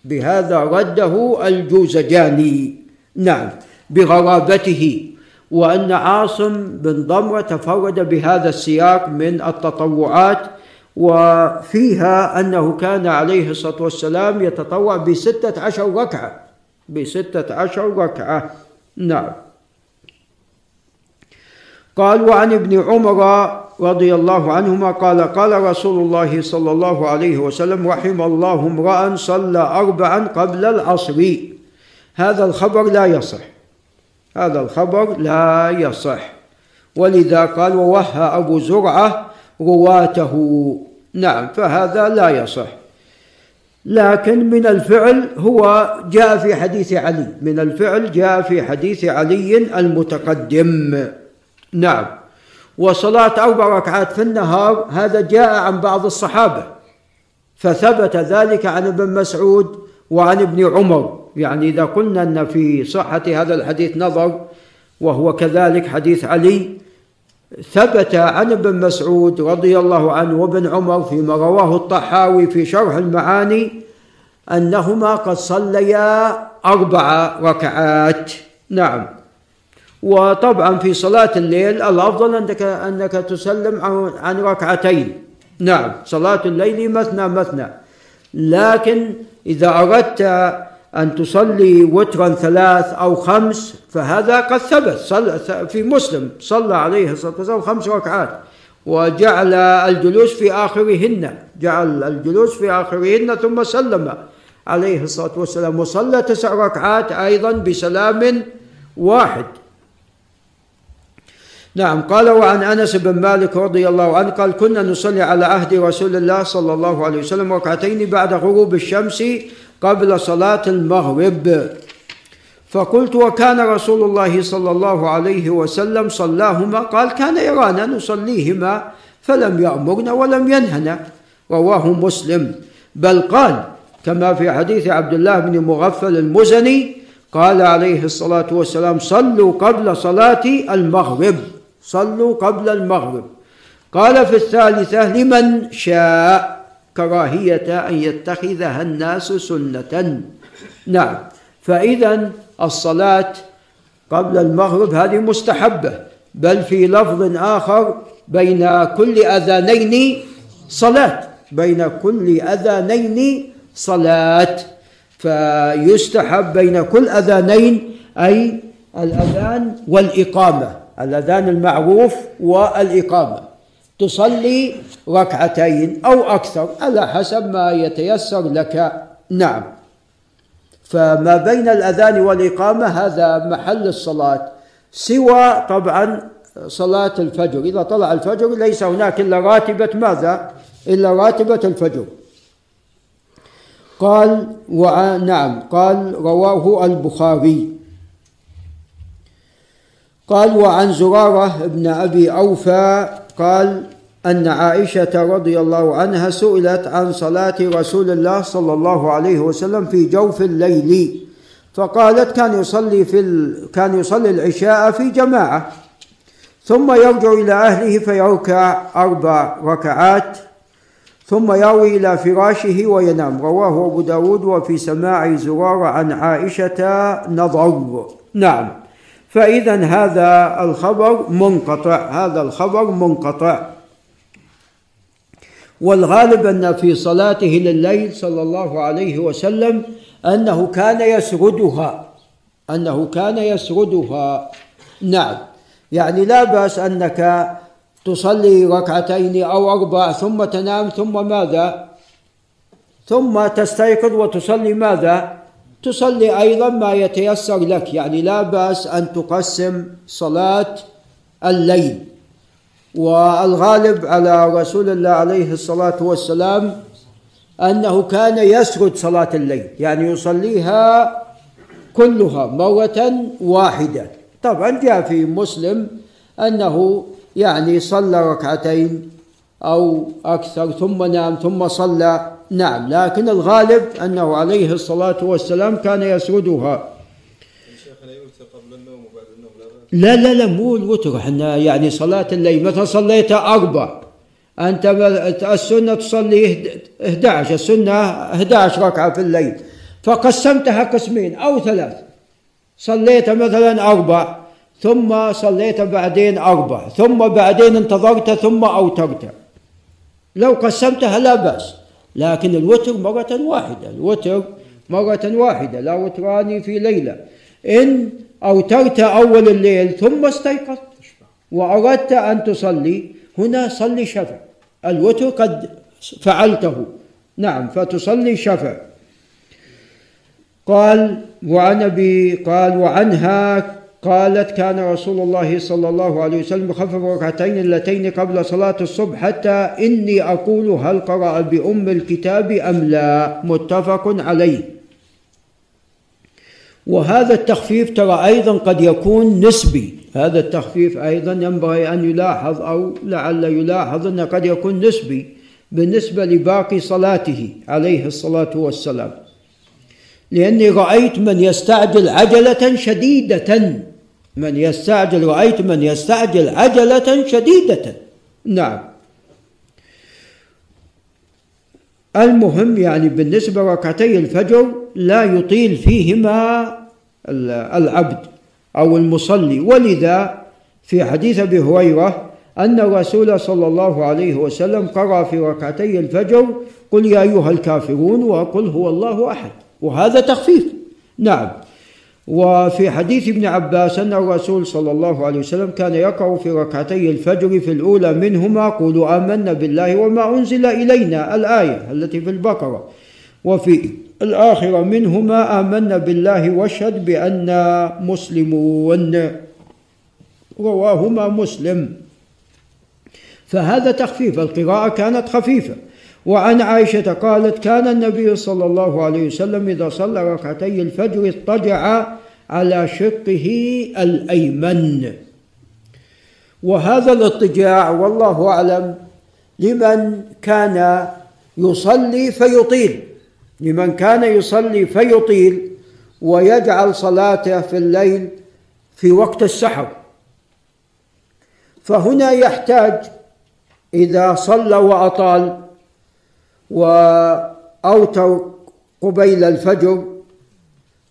بهذا رده الجوزجاني. نعم. بغرابته وأن عاصم بن ضمرة تفرد بهذا السياق من التطوعات وفيها أنه كان عليه الصلاة والسلام يتطوع بستة عشر ركعة. بستة عشر ركعة. نعم. قال وعن ابن عمر رضي الله عنهما قال قال رسول الله صلى الله عليه وسلم رحم الله امرأ صلى أربعا قبل العصر. هذا الخبر لا يصح. هذا الخبر لا يصح. ولذا قال ووهى أبو زرعة رواته. نعم فهذا لا يصح. لكن من الفعل هو جاء في حديث علي. من الفعل جاء في حديث علي المتقدم. نعم. وصلاة أربع ركعات في النهار هذا جاء عن بعض الصحابة فثبت ذلك عن ابن مسعود وعن ابن عمر. يعني إذا قلنا أن في صحة هذا الحديث نظر وهو كذلك حديث علي ثبت عن ابن مسعود رضي الله عنه وابن عمر فيما رواه الطحاوي في شرح المعاني أنهما قد صليا أربع ركعات. نعم. وطبعا في صلاة الليل الأفضل أنك أنك تسلم عن ركعتين. نعم. صلاة الليل مثنى مثنى. لكن إذا أردت أن تصلي وترا ثلاث أو خمس فهذا قد ثبت. صل في مسلم صلى عليه الصلاة والسلام خمس ركعات. وجعل الجلوس في آخرهن. جعل الجلوس في آخرهن ثم سلم عليه الصلاة والسلام. وصلى تسع ركعات أيضا بسلام واحد. نعم قال وعن أنس بن مالك رضي الله عنه قال كنا نصلي على عهد رسول الله صلى الله عليه وسلم ركعتين بعد غروب الشمس قبل صلاة المغرب. فقلت وكان رسول الله صلى الله عليه وسلم صلاهما قال كان يرانا نصليهما فلم يأمرنا ولم ينهنا رواه مسلم. بل قال كما في حديث عبد الله بن مغفل المزني قال عليه الصلاة والسلام صلوا قبل صلاة المغرب صلوا قبل المغرب. قال في الثالثة لمن شاء؟ كراهية أن يتخذها الناس سنة. نعم. فإذا الصلاة قبل المغرب هذه مستحبة بل في لفظ آخر بين كل أذانين صلاة بين كل أذانين صلاة. فيستحب بين كل أذانين أي الأذان والإقامة الأذان المعروف والإقامة. تصلي ركعتين أو أكثر على حسب ما يتيسر لك. نعم. فما بين الأذان والإقامة هذا محل الصلاة سوى طبعا صلاة الفجر. إذا طلع الفجر ليس هناك إلا راتبة ماذا؟ إلا راتبة الفجر. قال نعم قال رواه البخاري. قال وعن زرارة بن أبي أوفى قال أن عائشة رضي الله عنها سئلت عن صلاة رسول الله صلى الله عليه وسلم في جوف الليل. فقالت كان يصلي في ال... كان يصلي العشاء في جماعة. ثم يرجع إلى أهله فيركع أربع ركعات. ثم ياوي إلى فراشه وينام. رواه أبو داود وفي سماع زرار عن عائشة نظر. نعم. فإذا هذا الخبر منقطع هذا الخبر منقطع. والغالب أن في صلاته لليل صلى الله عليه وسلم أنه كان يسردها أنه كان يسردها. نعم. يعني لا بأس أنك تصلي ركعتين أو أربع ثم تنام ثم ماذا؟ ثم تستيقظ وتصلي ماذا؟ تصلي أيضا ما يتيسر لك. يعني لا بأس أن تقسم صلاة الليل. والغالب على رسول الله عليه الصلاة والسلام أنه كان يسرد صلاة الليل. يعني يصليها كلها مرة واحدة. طبعا جاء في مسلم أنه يعني صلى ركعتين أو أكثر ثم نام ثم صلى نعم لكن الغالب أنه عليه الصلاة والسلام كان يسردها. لا لا لا مو الوتر إحنا يعني صلاة الليل. مثلا صليت؟ أربع. أنت السنة تصلي 11 السنة 11 ركعة في الليل. فقسمتها قسمين أو ثلاث. صليت مثلا أربع ثم صليت بعدين أربع ثم بعدين انتظرت ثم أوترت. لو قسمتها لا بأس. لكن الوتر مرة واحدة الوتر مرة واحدة لا وتران في ليلة. إن أوترت أول الليل ثم استيقظت وأردت أن تصلي هنا صلي شفع. الوتر قد فعلته. نعم فتصلي شفع. قال وعن أبي قال وعنها قالت كان رسول الله صلى الله عليه وسلم يخفف ركعتين اللتين قبل صلاة الصبح حتى إني أقول هل قرأ بأم الكتاب أم لا. متفق عليه. وهذا التخفيف ترى أيضا قد يكون نسبي. هذا التخفيف أيضا ينبغي أن يلاحظ أو لعل يلاحظ أنه قد يكون نسبي بالنسبة لباقي صلاته عليه الصلاة والسلام. لأني رأيت من يستعجل عجلة شديدة. من يستعجل رأيت من يستعجل عجلة شديدة. نعم. المهم يعني بالنسبة ركعتي الفجر لا يطيل فيهما العبد أو المصلي. ولذا في حديث أبي هريرة أن الرسول صلى الله عليه وسلم قرأ في ركعتي الفجر قل يا أيها الكافرون وقل هو الله أحد. وهذا تخفيف. نعم. وفي حديث ابن عباس أن الرسول صلى الله عليه وسلم كان يقرأ في ركعتي الفجر في الأولى منهما قولوا آمنا بالله وما أنزل إلينا الآية التي في البقرة. وفي الآخرة منهما آمنا بالله واشهد بأننا مسلمون. رواهما مسلم. فهذا تخفيف القراءة كانت خفيفة. وعن عائشة قالت كان النبي صلى الله عليه وسلم إذا صلى ركعتي الفجر اضطجع على شقه الأيمن. وهذا الاضطجاع والله أعلم لمن كان يصلي فيطيل لمن كان يصلي فيطيل ويجعل صلاته في الليل في وقت السحر. فهنا يحتاج إذا صلى وأطال وأوتر قبيل الفجر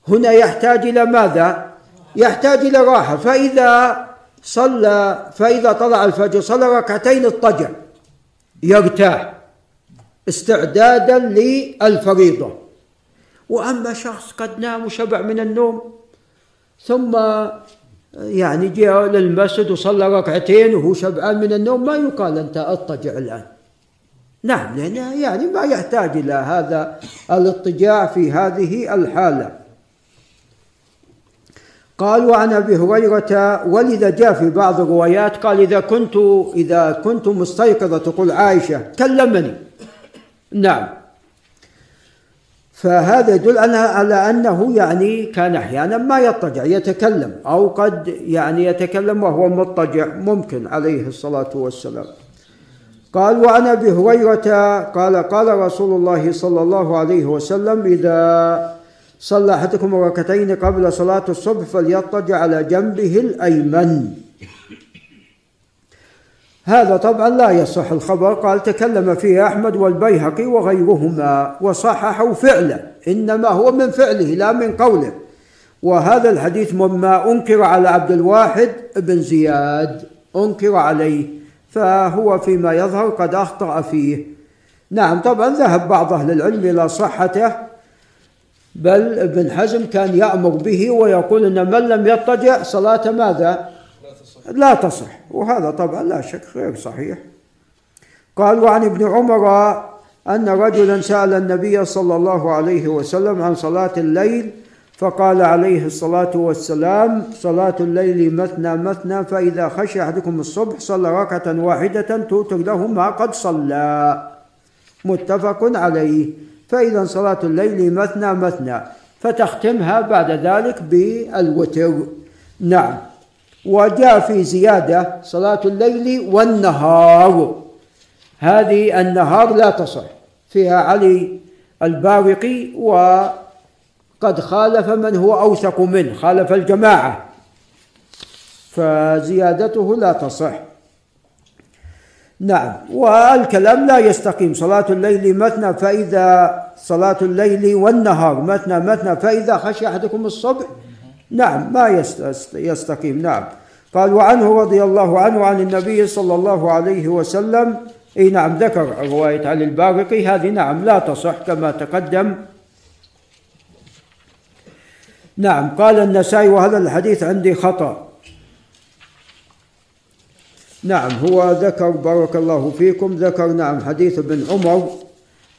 هنا يحتاج إلى ماذا؟ يحتاج إلى راحة. فإذا صلى فإذا طلع الفجر صلى ركعتين اضطجع يرتاح استعدادا للفريضة. وأما شخص قد نام وشبع من النوم ثم يعني جاء للمسجد وصلى ركعتين وهو شبعان من النوم ما يقال أنت اضطجع الآن. نعم لأن يعني ما يحتاج إلى هذا الاضطجاع في هذه الحالة. قال وعن أبي هريرة ولذا جاء في بعض الروايات قال إذا كنت إذا كنت مستيقظة تقول عائشة كلمني. نعم. فهذا يدل على أنه يعني كان أحيانا ما يضطجع يتكلم أو قد يعني يتكلم وهو مضطجع ممكن عليه الصلاة والسلام. قال وعن ابي هريره قال قال رسول الله صلى الله عليه وسلم إذا صلى أحدكم ركعتين قبل صلاة الصبح فليضطجع على جنبه الأيمن. هذا طبعا لا يصح الخبر. قال تكلم فيه أحمد والبيهقي وغيرهما وصححوا فعله إنما هو من فعله لا من قوله. وهذا الحديث مما أنكر على عبد الواحد بن زياد أنكر عليه. فهو فيما يظهر قد أخطأ فيه. نعم طبعا ذهب بعض أهل العلم إلى صحته بل ابن حزم كان يأمر به ويقول أن من لم يضطجع صلاة ماذا؟ لا تصح. وهذا طبعا لا شك غير صحيح. قال وعن ابن عمر أن رجلا سأل النبي صلى الله عليه وسلم عن صلاة الليل فقال عليه الصلاة والسلام صلاة الليل مثنى مثنى فإذا خشي أحدكم الصبح صلى ركعة واحدة توتر له ما قد صلى. متفق عليه. فإذا صلاة الليل مثنى مثنى فتختمها بعد ذلك بالوتر. نعم. وجاء في زيادة صلاة الليل والنهار. هذه النهار لا تصح. فيها علي البارقي وقد خالف من هو أوثق منه خالف الجماعة. فزيادته لا تصح. نعم. والكلام لا يستقيم. صلاة الليل مثنى فإذا صلاة الليل والنهار مثنى مثنى فإذا خشي أحدكم الصبح نعم ما يستقيم. نعم. قال وعنه رضي الله عنه عن النبي صلى الله عليه وسلم إي نعم ذكر رواية علي البارقي هذه نعم لا تصح كما تقدم. نعم قال النسائي وهذا الحديث عندي خطأ. نعم هو ذكر بارك الله فيكم ذكر نعم حديث ابن عمر.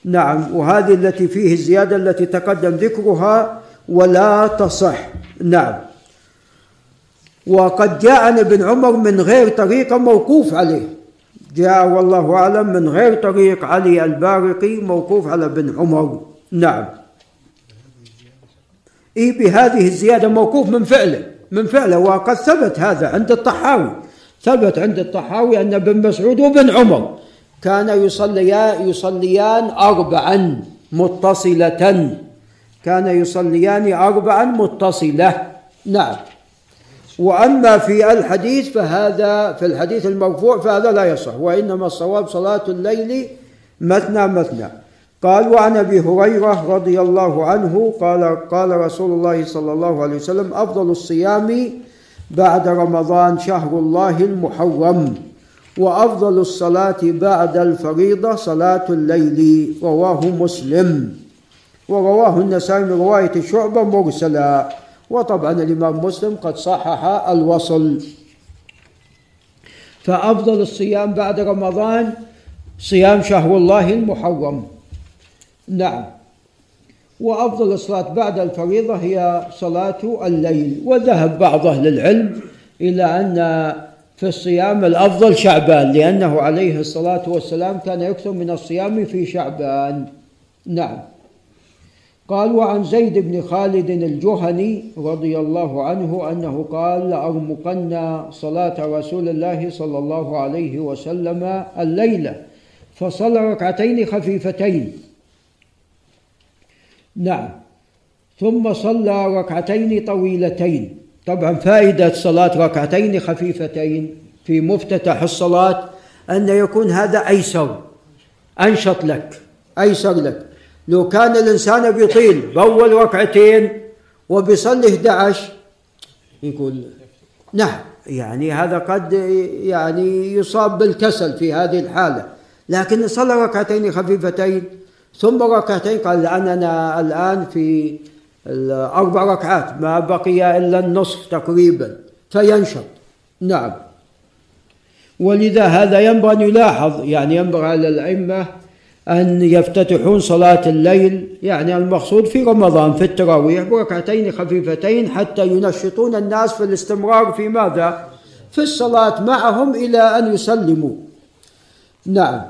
نعم وهذه التي فيه الزيادة التي تقدم ذكرها ولا تصح. نعم. وقد جاء عن ابن عمر من غير طريقة موقوف عليه. جاء والله أعلم من غير طريق علي البارقي موقوف على ابن عمر. نعم. إيه بهذه الزيادة موقوف من فعله. من فعله. وقد ثبت هذا عند الطحاوي. ثبت عند الطحاوي أن ابن مسعود وابن عمر كان يصليان يصليان أربعا متصلة. كان يصليان أربعا متصلة. نعم. وأما في الحديث فهذا في الحديث المرفوع فهذا لا يصح وإنما الصواب صلاة الليل مثنى مثنى. قال وعن أبي هريرة رضي الله عنه قال قال رسول الله صلى الله عليه وسلم أفضل الصيام بعد رمضان شهر الله المحرم وأفضل الصلاة بعد الفريضة صلاة الليل رواه مسلم. ورواه النسائي من رواية شعبة مرسلا. وطبعا الإمام مسلم قد صحح الوصل. فأفضل الصيام بعد رمضان صيام شهر الله المحرم. نعم. وأفضل الصلاة بعد الفريضة هي صلاة الليل وذهب بعض أهل العلم إلى أن في الصيام الأفضل شعبان لأنه عليه الصلاة والسلام كان يكثر من الصيام في شعبان. نعم. قال وعن زيد بن خالد الجهني رضي الله عنه أنه قال لأرمقن صلاة رسول الله صلى الله عليه وسلم الليلة فصلى ركعتين خفيفتين نعم. ثم صلى ركعتين طويلتين. طبعا فائدة صلاة ركعتين خفيفتين في مفتتح الصلاة أن يكون هذا أيسر أنشط لك أيسر لك. لو كان الإنسان بيطيل بأول ركعتين وبيصلي 11 يقول نعم يعني هذا قد يعني يصاب بالكسل في هذه الحالة. لكن صلى ركعتين خفيفتين ثم ركعتين قال الآن أنا الآن في الأربع ركعات ما بقي إلا النصف تقريبا فينشط. نعم. ولذا هذا ينبغي أن يلاحظ يعني ينبغي على الأئمة أن يفتتحون صلاة الليل يعني المقصود في رمضان في التراويح بركعتين خفيفتين حتى ينشطون الناس في الاستمرار في ماذا؟ في الصلاة معهم إلى أن يسلموا. نعم.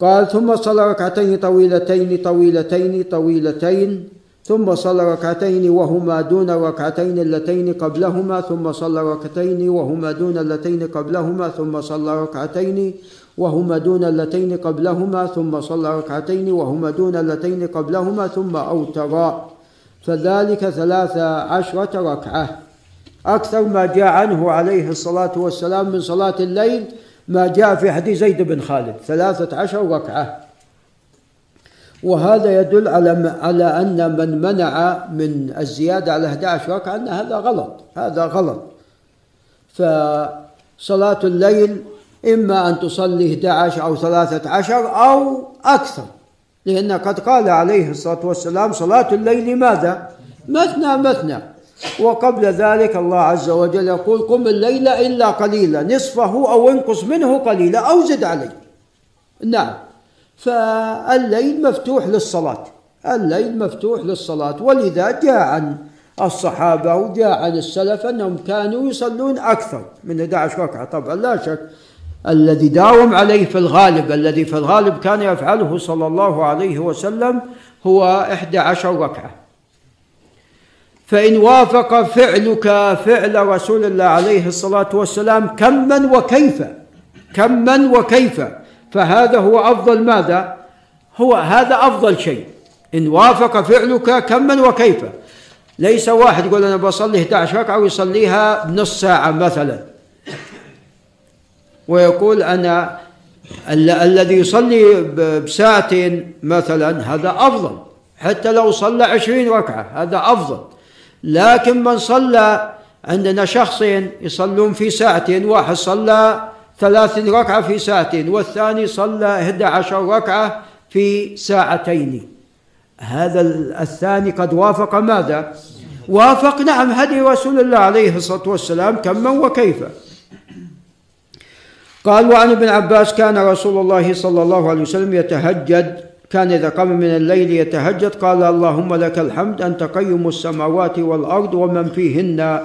قال ثم صلى ركعتين طويلتين طويلتين طويلتين ثم صلى ركعتين وهما دون الركعتين اللتين قبلهما ثم صلى ركعتين وهما دون اللتين قبلهما ثم صلى ركعتين وهما دون اللتين قبلهما ثم صلى ركعتين وهما دون اللتين قبلهما ثم أوترا فذلك ثلاث عشرة ركعة. أكثر ما جاء عنه عليه الصلاة والسلام من صلاة الليل ما جاء في حديث زيد بن خالد ثلاثة عشر ركعة وهذا يدل على على أن من منع من الزيادة على 11 ركعة أن هذا غلط هذا غلط. فصلاة الليل إما أن تصلي 11 أو 13 أو أكثر. لأن قد قال عليه الصلاة والسلام صلاة الليل ماذا؟ مثنى مثنى. وقبل ذلك الله عز وجل يقول قم الليل إلا قليلا نصفه أو انقص منه قليلا أو زد عليه. نعم. فالليل مفتوح للصلاة. الليل مفتوح للصلاة. ولذا جاء عن الصحابة وجاء عن السلف أنهم كانوا يصلون أكثر من 11 ركعة. طبعا لا شك الذي داوم عليه في الغالب الذي في الغالب كان يفعله صلى الله عليه وسلم هو 11 ركعة. فإن وافق فعلك فعل رسول الله عليه الصلاة والسلام كما وكيف كما وكيف. فهذا هو أفضل ماذا؟ هو هذا أفضل شيء. إن وافق فعلك كما وكيف. ليس واحد يقول أنا بصلي 11 ركعة ويصليها بنص ساعة مثلا. ويقول أنا الذي يصلي بساعتين مثلا هذا أفضل. حتى لو صلى عشرين ركعة هذا أفضل. لكن من صلى عندنا شخصين يصلون في ساعتين واحد صلى ثلاثين ركعة في ساعتين والثاني صلى 11 ركعة في ساعتين هذا الثاني قد وافق ماذا؟ وافق نعم هدي رسول الله عليه الصلاة والسلام كما وكيف قال وعن ابن عباس كان رسول الله صلى الله عليه وسلم يتهجد كان إذا قام من الليل يتهجد قال اللهم لك الحمد أنت قيم السماوات والأرض ومن فيهن.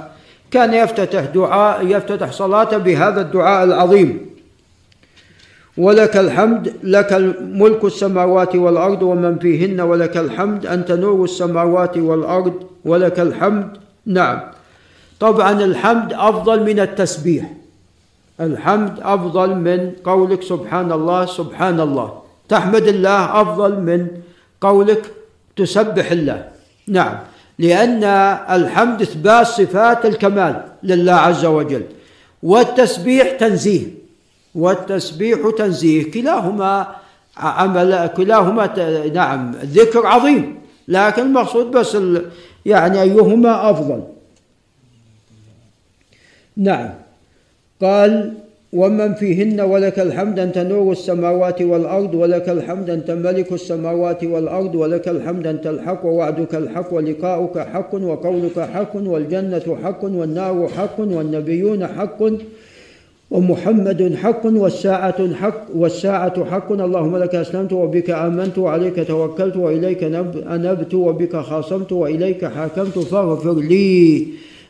كان يفتتح دعاء يفتتح صلاته بهذا الدعاء العظيم. ولك الحمد لك ملك السماوات والأرض ومن فيهن ولك الحمد أنت نور السماوات والأرض ولك الحمد. نعم. طبعا الحمد أفضل من التسبيح. الحمد أفضل من قولك سبحان الله سبحان الله. تحمد الله أفضل من قولك تسبح الله. نعم. لأن الحمد إثبات صفات الكمال لله عز وجل. والتسبيح تنزيه. والتسبيح تنزيه. كلاهما عمل كلاهما نعم ذكر عظيم. لكن المقصود بس يعني أيهما أفضل. نعم. قال ومن فيهن ولك الحمد أنت نور السماوات والأرض ولك الحمد أنت ملك السماوات والأرض ولك الحمد أنت الحق ووعدك الحق ولقاؤك حق وقولك حق والجنة حق والنار حق والنبيون حق ومحمد حق والساعة حق والساعة حق. اللهم لك أسلمت وبك آمنت وعليك توكلت وإليك أنبت وبك خاصمت وإليك حاكمت. فاغفر لي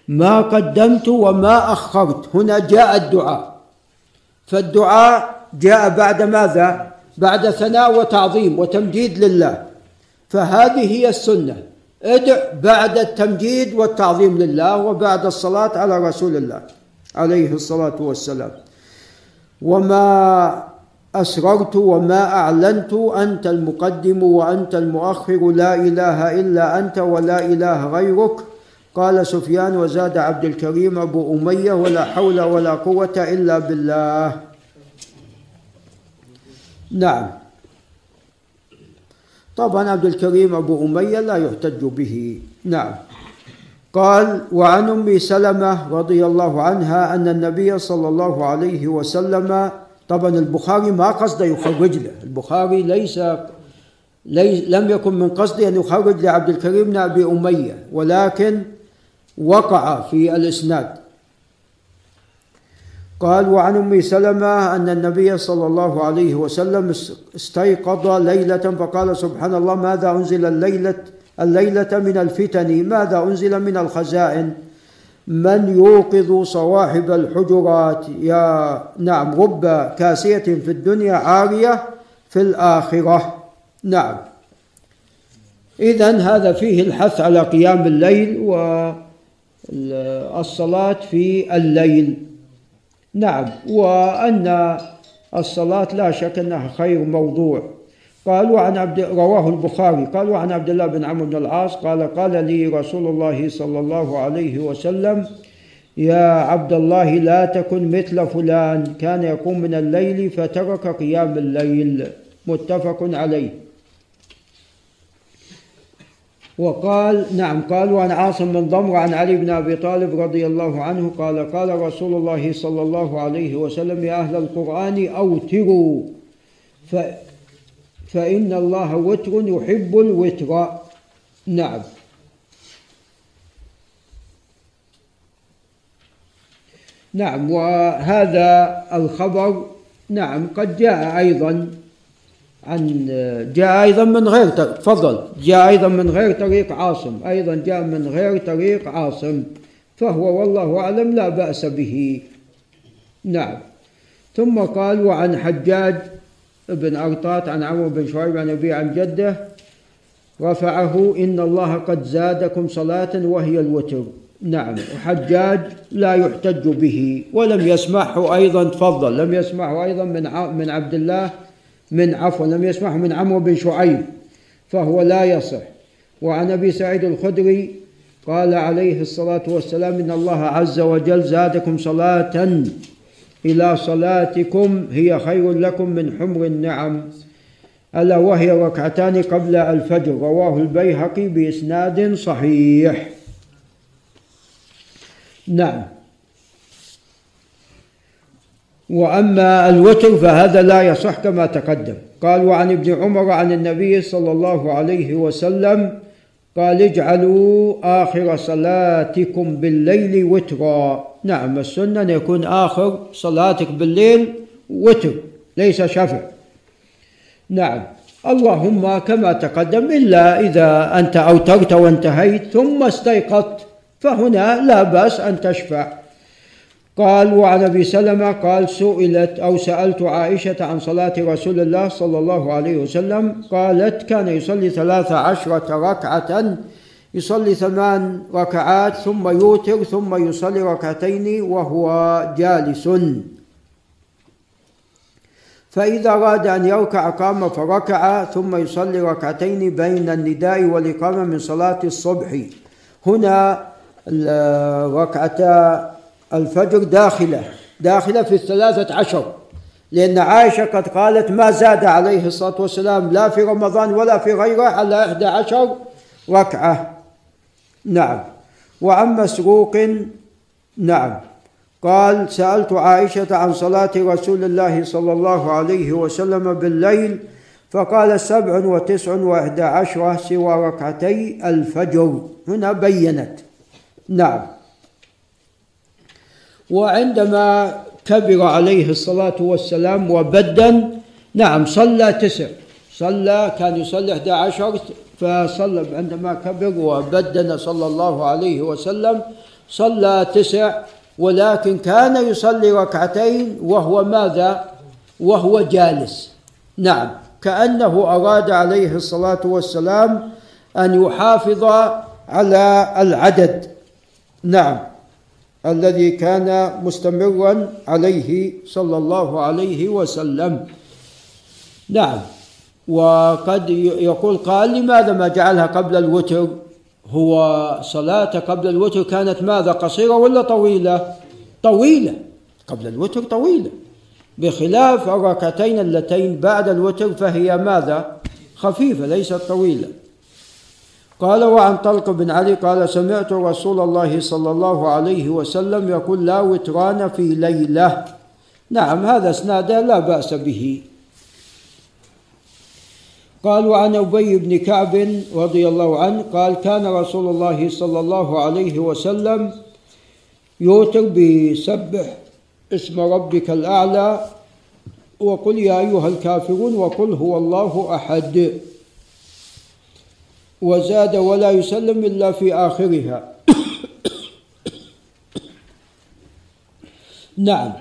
ما قدمت وما أخرت. هنا جاء الدعاء. فالدعاء جاء بعد ماذا؟ بعد ثناء وتعظيم وتمجيد لله. فهذه هي السنة. ادع بعد التمجيد والتعظيم لله وبعد الصلاة على رسول الله عليه الصلاة والسلام. وما أسررت وما أعلنت أنت المقدم وأنت المؤخر لا إله إلا أنت ولا إله غيرك. قال سفيان وزاد عبد الكريم أبو أمية ولا حول ولا قوة إلا بالله. نعم. طبعا عبد الكريم أبو أمية لا يحتج به. نعم. قال وعن أم سلمة رضي الله عنها أن النبي صلى الله عليه وسلم طبعا البخاري ما قصده يخرج له. البخاري ليس لي لم يكن من قصده أن يخرج لعبد الكريم بن أبي أمية ولكن وقع في الإسناد. قال وعن أم سلمة أن النبي صلى الله عليه وسلم استيقظ ليلة فقال سبحان الله ماذا أنزل الليلة الليلة من الفتن؟ ماذا أنزل من الخزائن؟ من يوقظ صواحب الحجرات؟ يا نعم رب كاسية في الدنيا عارية في الآخرة. نعم. اذا هذا فيه الحث على قيام الليل والصلاه في الليل. نعم وأن الصلاة لا شك أنها خير موضوع. قال وعن عبد رواه البخاري قال وعن عبد الله بن عمرو بن العاص قال قال لي رسول الله صلى الله عليه وسلم يا عبد الله لا تكن مثل فلان كان يقوم من الليل فترك قيام الليل. متفق عليه. وقال نعم قال وعن عاصم بن ضمر عن علي بن أبي طالب رضي الله عنه قال قال رسول الله صلى الله عليه وسلم يا أهل القرآن أوتروا ف فإن الله وتر يحب الوتر. نعم. نعم وهذا الخبر نعم قد جاء أيضا. عن جاء أيضا من غير تفضل. جاء أيضا من غير طريق عاصم. أيضا جاء من غير طريق عاصم. فهو والله أعلم لا بأس به. نعم. ثم قال وعن حجاج بن ارطاط عن عمرو بن شعيب عن ابي عن جده رفعه إن الله قد زادكم صلاة وهي الوتر. نعم. وحجاج لا يحتج به. ولم يسمعه أيضا تفضل. لم يسمعه أيضا من من عبد الله من عفوا لم يسمعه من عمرو بن شعيب فهو لا يصح. وعن أبي سعيد الخدري قال عليه الصلاة والسلام إن الله عز وجل زادكم صلاة إلى صلاتكم هي خير لكم من حمر النعم. ألا وهي ركعتان قبل الفجر. رواه البيهقي بإسناد صحيح. نعم. وأما الوتر فهذا لا يصح كما تقدم. قال وعن ابن عمر عن النبي صلى الله عليه وسلم قال اجعلوا آخر صلاتكم بالليل وترا. نعم السنة أن يكون آخر صلاتك بالليل وتر ليس شفع. نعم اللهم كما تقدم إلا إذا أنت أوترت وانتهيت ثم استيقظت فهنا لا بأس أن تشفع. قال وعن ابي سلمه قال سئلت أو سألت عائشة عن صلاة رسول الله صلى الله عليه وسلم قالت كان يصلي ثلاث عشرة ركعة يصلي ثمان ركعات ثم يوتر ثم يصلي ركعتين وهو جالس. فإذا أراد أن يركع قام فركع ثم يصلي ركعتين بين النداء والإقامة من صلاة الصبح. هنا ركعتا الفجر داخلة داخلة في الثلاثة عشر. لأن عائشة قد قالت ما زاد عليه الصلاة والسلام لا في رمضان ولا في غيره على إحدى عشر ركعة. نعم. وعن مسروق نعم. قال سألت عائشة عن صلاة رسول الله صلى الله عليه وسلم بالليل فقال سبع وتسع وإحدى عشرة سوى ركعتي الفجر. هنا بينت. نعم. وعندما كبر عليه الصلاة والسلام وبدن نعم صلى تسع. صلى كان يصلي 11 فصلى عندما كبر وبدن صلى الله عليه وسلم صلى تسع ولكن كان يصلي ركعتين وهو ماذا؟ وهو جالس. نعم كأنه أراد عليه الصلاة والسلام أن يحافظ على العدد. نعم. الذي كان مستمرا عليه صلى الله عليه وسلم. نعم. وقد يقول قال لماذا ما جعلها قبل الوتر؟ هو صلاة قبل الوتر كانت ماذا قصيرة ولا طويلة؟ طويلة. قبل الوتر طويلة. بخلاف الركعتين اللتين بعد الوتر فهي ماذا؟ خفيفة ليست طويلة. قال وعن طلق بن علي قال سمعت رسول الله صلى الله عليه وسلم يقول لا وتران في ليلة. نعم هذا إسناد لا بأس به. قال وعن أبي بن كعب رضي الله عنه قال كان رسول الله صلى الله عليه وسلم يوتر بسبح اسم ربك الأعلى وقل يا أيها الكافرون وقل هو الله أحد. وزاد ولا يسلم إلا في آخرها. نعم.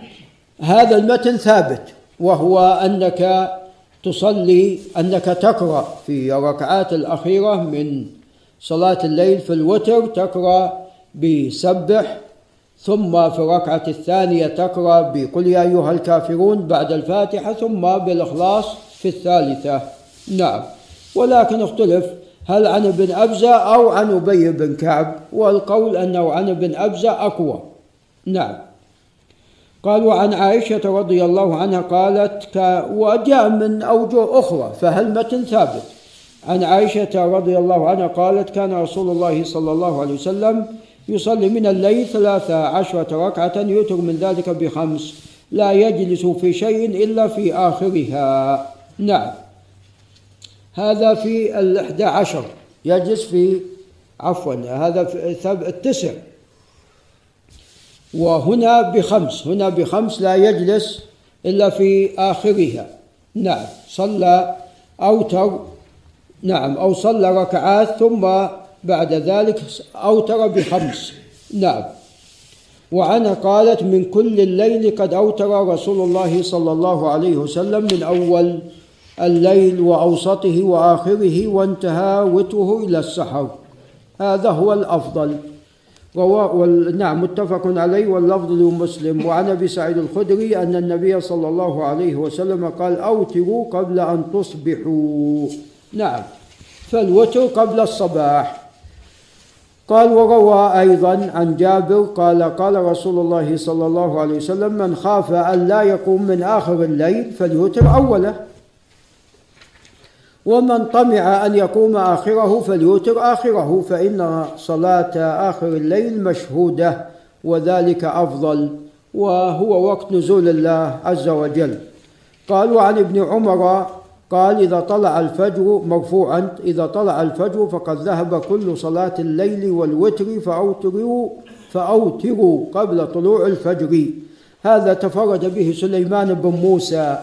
هذا المتن ثابت وهو أنك تصلي أنك تقرأ في الركعات الأخيرة من صلاة الليل في الوتر تقرأ بسبح ثم في الركعة الثانية تقرأ بقل يا أيها الكافرون بعد الفاتحة ثم بالإخلاص في الثالثة. نعم. ولكن اختلف. هل عن ابن أبزة أو عن أبي بن كعب؟ والقول أنه عن ابن أبزة أقوى. نعم. قال وعن عائشة رضي الله عنها قالت ك... وجاء من أوجه أخرى فهل متن ثابت. عن عائشة رضي الله عنها قالت كان رسول الله صلى الله عليه وسلم يصلي من الليل ثلاث عشرة ركعة يوتر من ذلك بخمس لا يجلس في شيء إلا في آخرها. نعم. هذا في الإحدى عشر يجلس في عفوا هذا في التسع. وهنا بخمس هنا بخمس لا يجلس إلا في آخرها. نعم صلى أوتر نعم أو صلى ركعات ثم بعد ذلك أوتر بخمس. نعم. وعنها قالت من كل الليل قد أوتر رسول الله صلى الله عليه وسلم من أول الليل وأوسطه وآخره وانتهى وتره إلى السحر. هذا هو الأفضل. رواه نعم متفق عليه واللفظ لمسلم. وعن أبي سعيد الخدري أن النبي صلى الله عليه وسلم قال أوتروا قبل أن تصبحوا. نعم. فالوتر قبل الصباح. قال وروى أيضا عن جابر قال قال رسول الله صلى الله عليه وسلم من خاف أن لا يقوم من آخر الليل فليوتر أوله. ومن طمع أن يقوم آخره فليوتر آخره فإن صلاة آخر الليل مشهودة وذلك أفضل وهو وقت نزول الله عز وجل. قال وعن ابن عمر قال إذا طلع الفجر مرفوعا إذا طلع الفجر فقد ذهب كل صلاة الليل والوتر فأوتروا فأوتروا قبل طلوع الفجر. هذا تفرد به سليمان بن موسى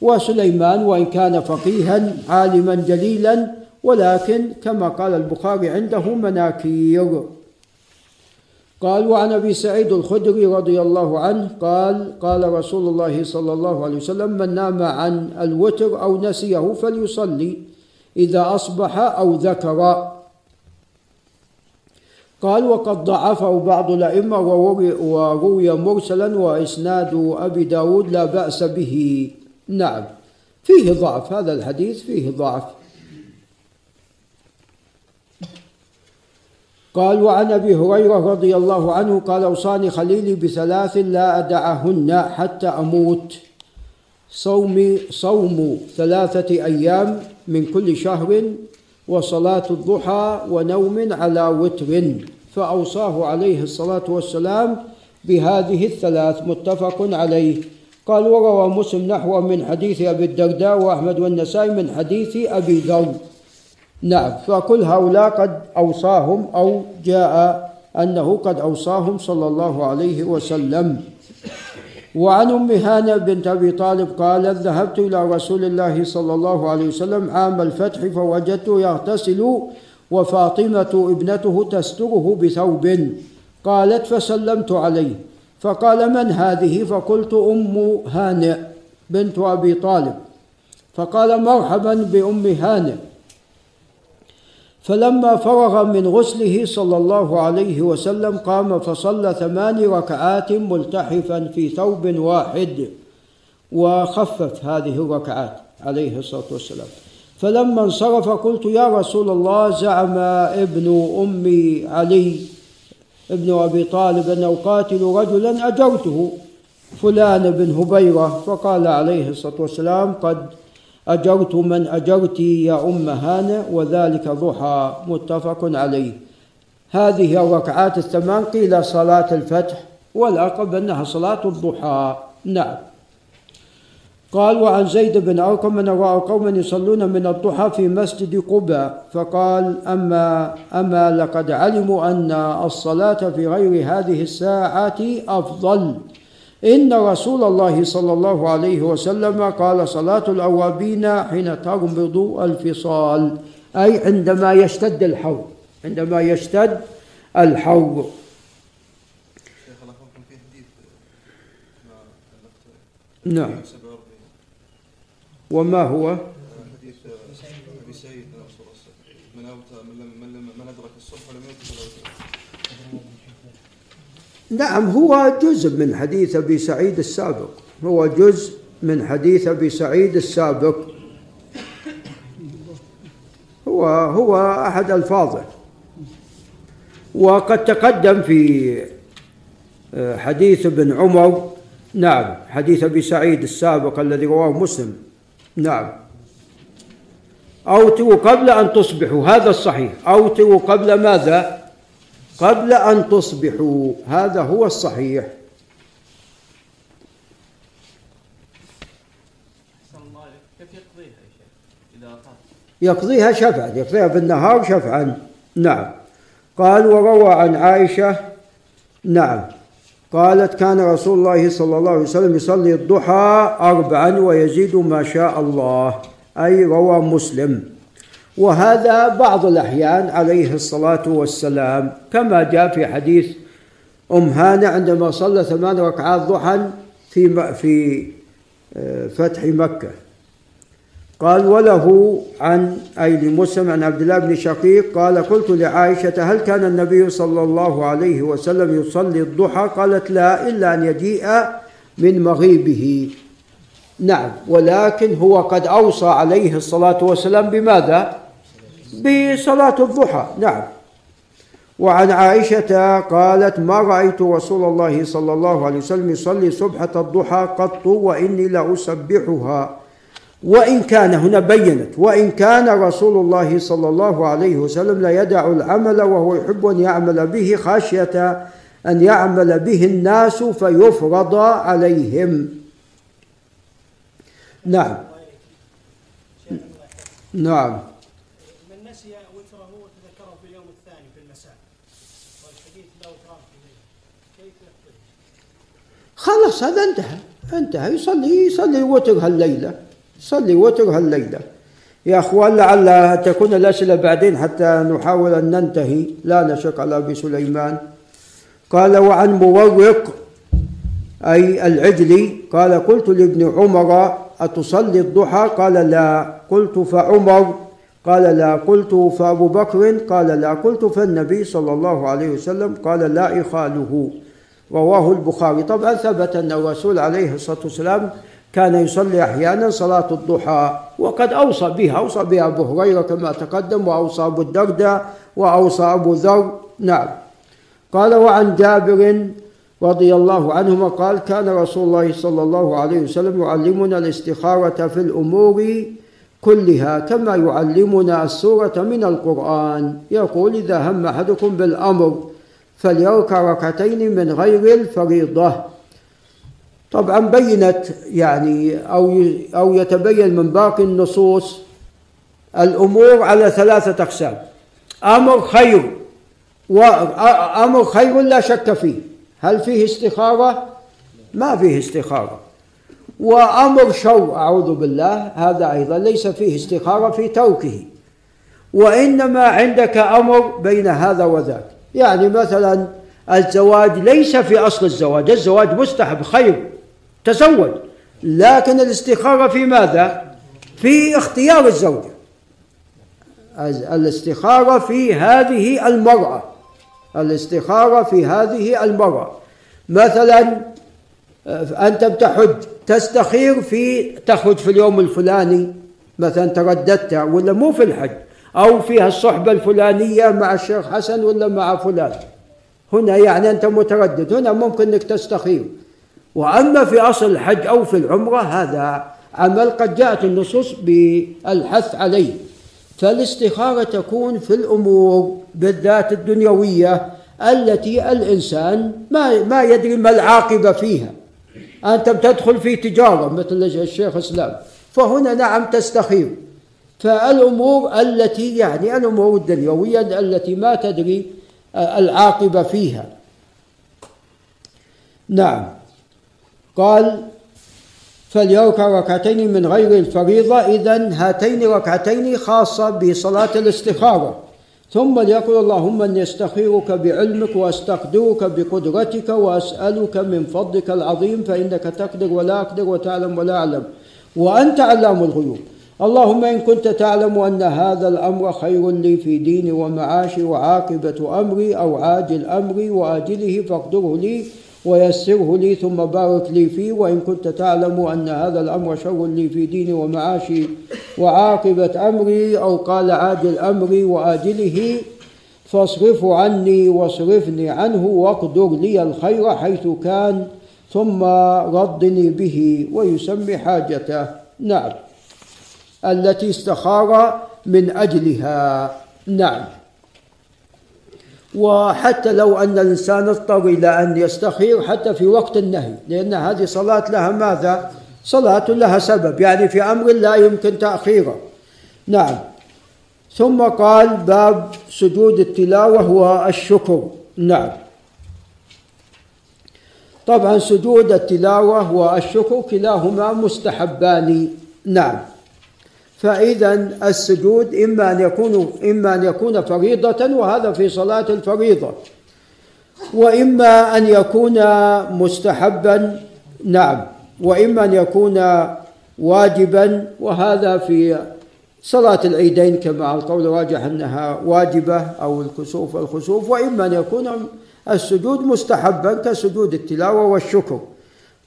وسليمان وإن كان فقيها عالما جليلا ولكن كما قال البخاري عنده مناكير. قال وعن أبي سعيد الخدري رضي الله عنه قال قال رسول الله صلى الله عليه وسلم من نام عن الوتر أو نسيه فليصلي إذا أصبح أو ذكر. قال وقد ضعفه بعض الأئمة وروي مرسلا وإسناد أبي داود لا بأس به. نعم. فيه ضعف. هذا الحديث فيه ضعف. قال وعن أبي هريرة رضي الله عنه قال أوصاني خليلي بثلاث لا أدعهن حتى أموت. صوم صوم ثلاثة أيام من كل شهر وصلاة الضحى ونوم على وتر. فأوصاه عليه الصلاة والسلام بهذه الثلاث. متفق عليه. قال وروى مسلم نحو من حديث أبي الدرداء وأحمد والنسائي من حديث أبي ذر. نعم فكل هؤلاء قد أوصاهم أو جاء أنه قد أوصاهم صلى الله عليه وسلم. وعن أم هانة بنت أبي طالب قالت ذهبت إلى رسول الله صلى الله عليه وسلم عام الفتح فوجدته يغتسل وفاطمة ابنته تستره بثوب. قالت فسلمت عليه. فقال من هذه؟ فقلت أم هانئ بنت أبي طالب. فقال مرحبا بأم هانئ. فلما فرغ من غسله صلى الله عليه وسلم قام فصلى ثمان ركعات ملتحفا في ثوب واحد وخفف هذه الركعات عليه الصلاة والسلام. فلما انصرف قلت يا رسول الله زعم ابن ام علي ابن أبي طالب أنه قاتل رجلا أجرته فلان بن هبيرة فقال عليه الصلاة والسلام قد أجرت من أجرت يا أم هانة وذلك ضحى متفق عليه. هذه الركعات الثمان قيل صلاة الفتح والأقرب أنها صلاة الضحى. نعم. قال وعن زيد بن أرقم أن رأى قوما يصلون من الضحى في مسجد قباء فقال أما أما لقد علموا أن الصلاة في غير هذه الساعة أفضل. إن رسول الله صلى الله عليه وسلم قال صلاة الأوابين حين تربض الفصال أي عندما يشتد الحر عندما يشتد الحر نعم وما هو حديث ابي سعيد من من من ادرك الصبح ولم نعم هو جزء من حديث أبي سعيد السابق. هو جزء من حديث أبي سعيد السابق. هو هو أحد ألفاظه. وقد تقدم في آه، حديث ابن عمر. نعم حديث أبي سعيد السابق الذي رواه مسلم. نعم. اوتروا قبل أن تصبحوا هذا الصحيح. اوتروا قبل ماذا؟ قبل أن تصبحوا هذا هو الصحيح. يقضيها شفعا يقضيها بالنهار شفعا. نعم. قال وروى عن عائشة نعم. قالت كان رسول الله صلى الله عليه وسلم يصلي الضحى أربعا ويزيد ما شاء الله. أي روى مسلم. وهذا بعض الأحيان عليه الصلاة والسلام. كما جاء في حديث أم هانة عندما صلى ثمان ركعات ضحى في في آه، فتح مكة. قال وله عن أي لمسلم عن عبد الله بن شقيق قال قلت لعائشة هل كان النبي صلى الله عليه وسلم يصلي الضحى؟ قالت لا إلا أن يجيء من مغيبه. نعم ولكن هو قد أوصى عليه الصلاة والسلام بماذا؟ بصلاة الضحى. نعم. وعن عائشة قالت ما رأيت رسول الله صلى الله عليه وسلم يصلي سبحة الضحى قط وإني لأسبحها. وإن كان هنا بينت وإن كان رسول الله صلى الله عليه وسلم لا يدع العمل وهو يحب أن يعمل به خشية أن يعمل به الناس فيفرض عليهم. نعم. نعم. من نسي وتره وتذكره في اليوم الثاني في المساء. والحديث كيف يقضي؟ خلاص هذا انتهى. انتهى. يصلي يصلي وتر هالليلة يصلي وتر هالليلة يا أخوان لعل تكون الأسئلة بعدين حتى نحاول أن ننتهي. لا نشق على أبي سليمان. قال وعن مورق أي العجلي قال قلت لابن عمر أتصلي الضحى قال لا. قلت فعمر قال لا. قلت فأبو بكر قال لا. قلت فالنبي صلى الله عليه وسلم قال لا إخاله. رواه البخاري. طبعا ثبت أن الرسول عليه الصلاة والسلام كان يصلي أحيانا صلاة الضحى وقد أوصى بها أوصى بها أبو هريرة كما تقدم وأوصى أبو الدرداء وأوصى أبو ذر نعم. قال وعن جابر رضي الله عنهما قال كان رسول الله صلى الله عليه وسلم يعلمنا الاستخارة في الأمور كلها كما يعلمنا السورة من القرآن. يقول إذا هم أحدكم بالأمر فليركع ركعتين من غير الفريضة. طبعا بينت يعني أو أو يتبين من باقي النصوص الأمور على ثلاثة أقسام. أمر خير وأمر خير لا شك فيه. هل فيه استخارة؟ ما فيه استخارة. وأمر شر أعوذ بالله هذا أيضا ليس فيه استخارة في تركه وإنما عندك أمر بين هذا وذاك. يعني مثلا الزواج ليس في أصل الزواج. الزواج مستحب خير. تزوج. لكن الاستخارة في ماذا؟ في اختيار الزوجة. الاستخارة في هذه المرأة. الاستخارة في هذه المرأة. مثلا أنت بتحج تستخير في تخرج في اليوم الفلاني مثلا ترددت ولا مو في الحج أو فيها الصحبة الفلانية مع الشيخ حسن ولا مع فلان. هنا يعني أنت متردد هنا ممكن أنك تستخير. وأما في أصل الحج أو في العمرة هذا عمل قد جاءت النصوص بالحث عليه. فالاستخارة تكون في الأمور بالذات الدنيوية التي الإنسان ما ما يدري ما العاقبة فيها. أنت بتدخل في تجارة مثل الشيخ إسلام فهنا نعم تستخير. فالأمور التي يعني الأمور الدنيوية التي ما تدري العاقبة فيها. نعم. قال فليركع ركعتين من غير الفريضة إذا هاتين ركعتين خاصة بصلاة الاستخارة. ثم ليقول اللهم إني أستخيرك بعلمك وأستقدرك بقدرتك وأسألك من فضلك العظيم فإنك تقدر ولا أقدر وتعلم ولا أعلم وأنت علام الغيوب. اللهم إن كنت تعلم أن هذا الأمر خير لي في ديني ومعاشي وعاقبة أمري أو عاجل أمري وآجله فاقدره لي ويسره لي ثم بارك لي فيه وإن كنت تعلم أن هذا الأمر شر لي في ديني ومعاشي. وعاقبة أمري أو قال عاجل أمري وآجله فاصرفه عني واصرفني عنه واقدر لي الخير حيث كان ثم ردني به ويسمي حاجته. نعم. التي استخار من أجلها. نعم. وحتى لو أن الإنسان اضطر إلى أن يستخير حتى في وقت النهي لأن هذه صلاة لها ماذا؟ صلاة لها سبب يعني في أمر لا يمكن تأخيره. نعم. ثم قال باب سجود التلاوة والشكر نعم. طبعا سجود التلاوة والشكر كلاهما مستحبان. نعم. فإذا السجود إما أن يكون إما أن يكون فريضة وهذا في صلاة الفريضة. وإما أن يكون مستحبا نعم. وإما أن يكون واجبا وهذا في صلاة العيدين كما القول راجح أنها واجبة أو الكسوف الخسوف وإما أن يكون السجود مستحبا كسجود التلاوة والشكر.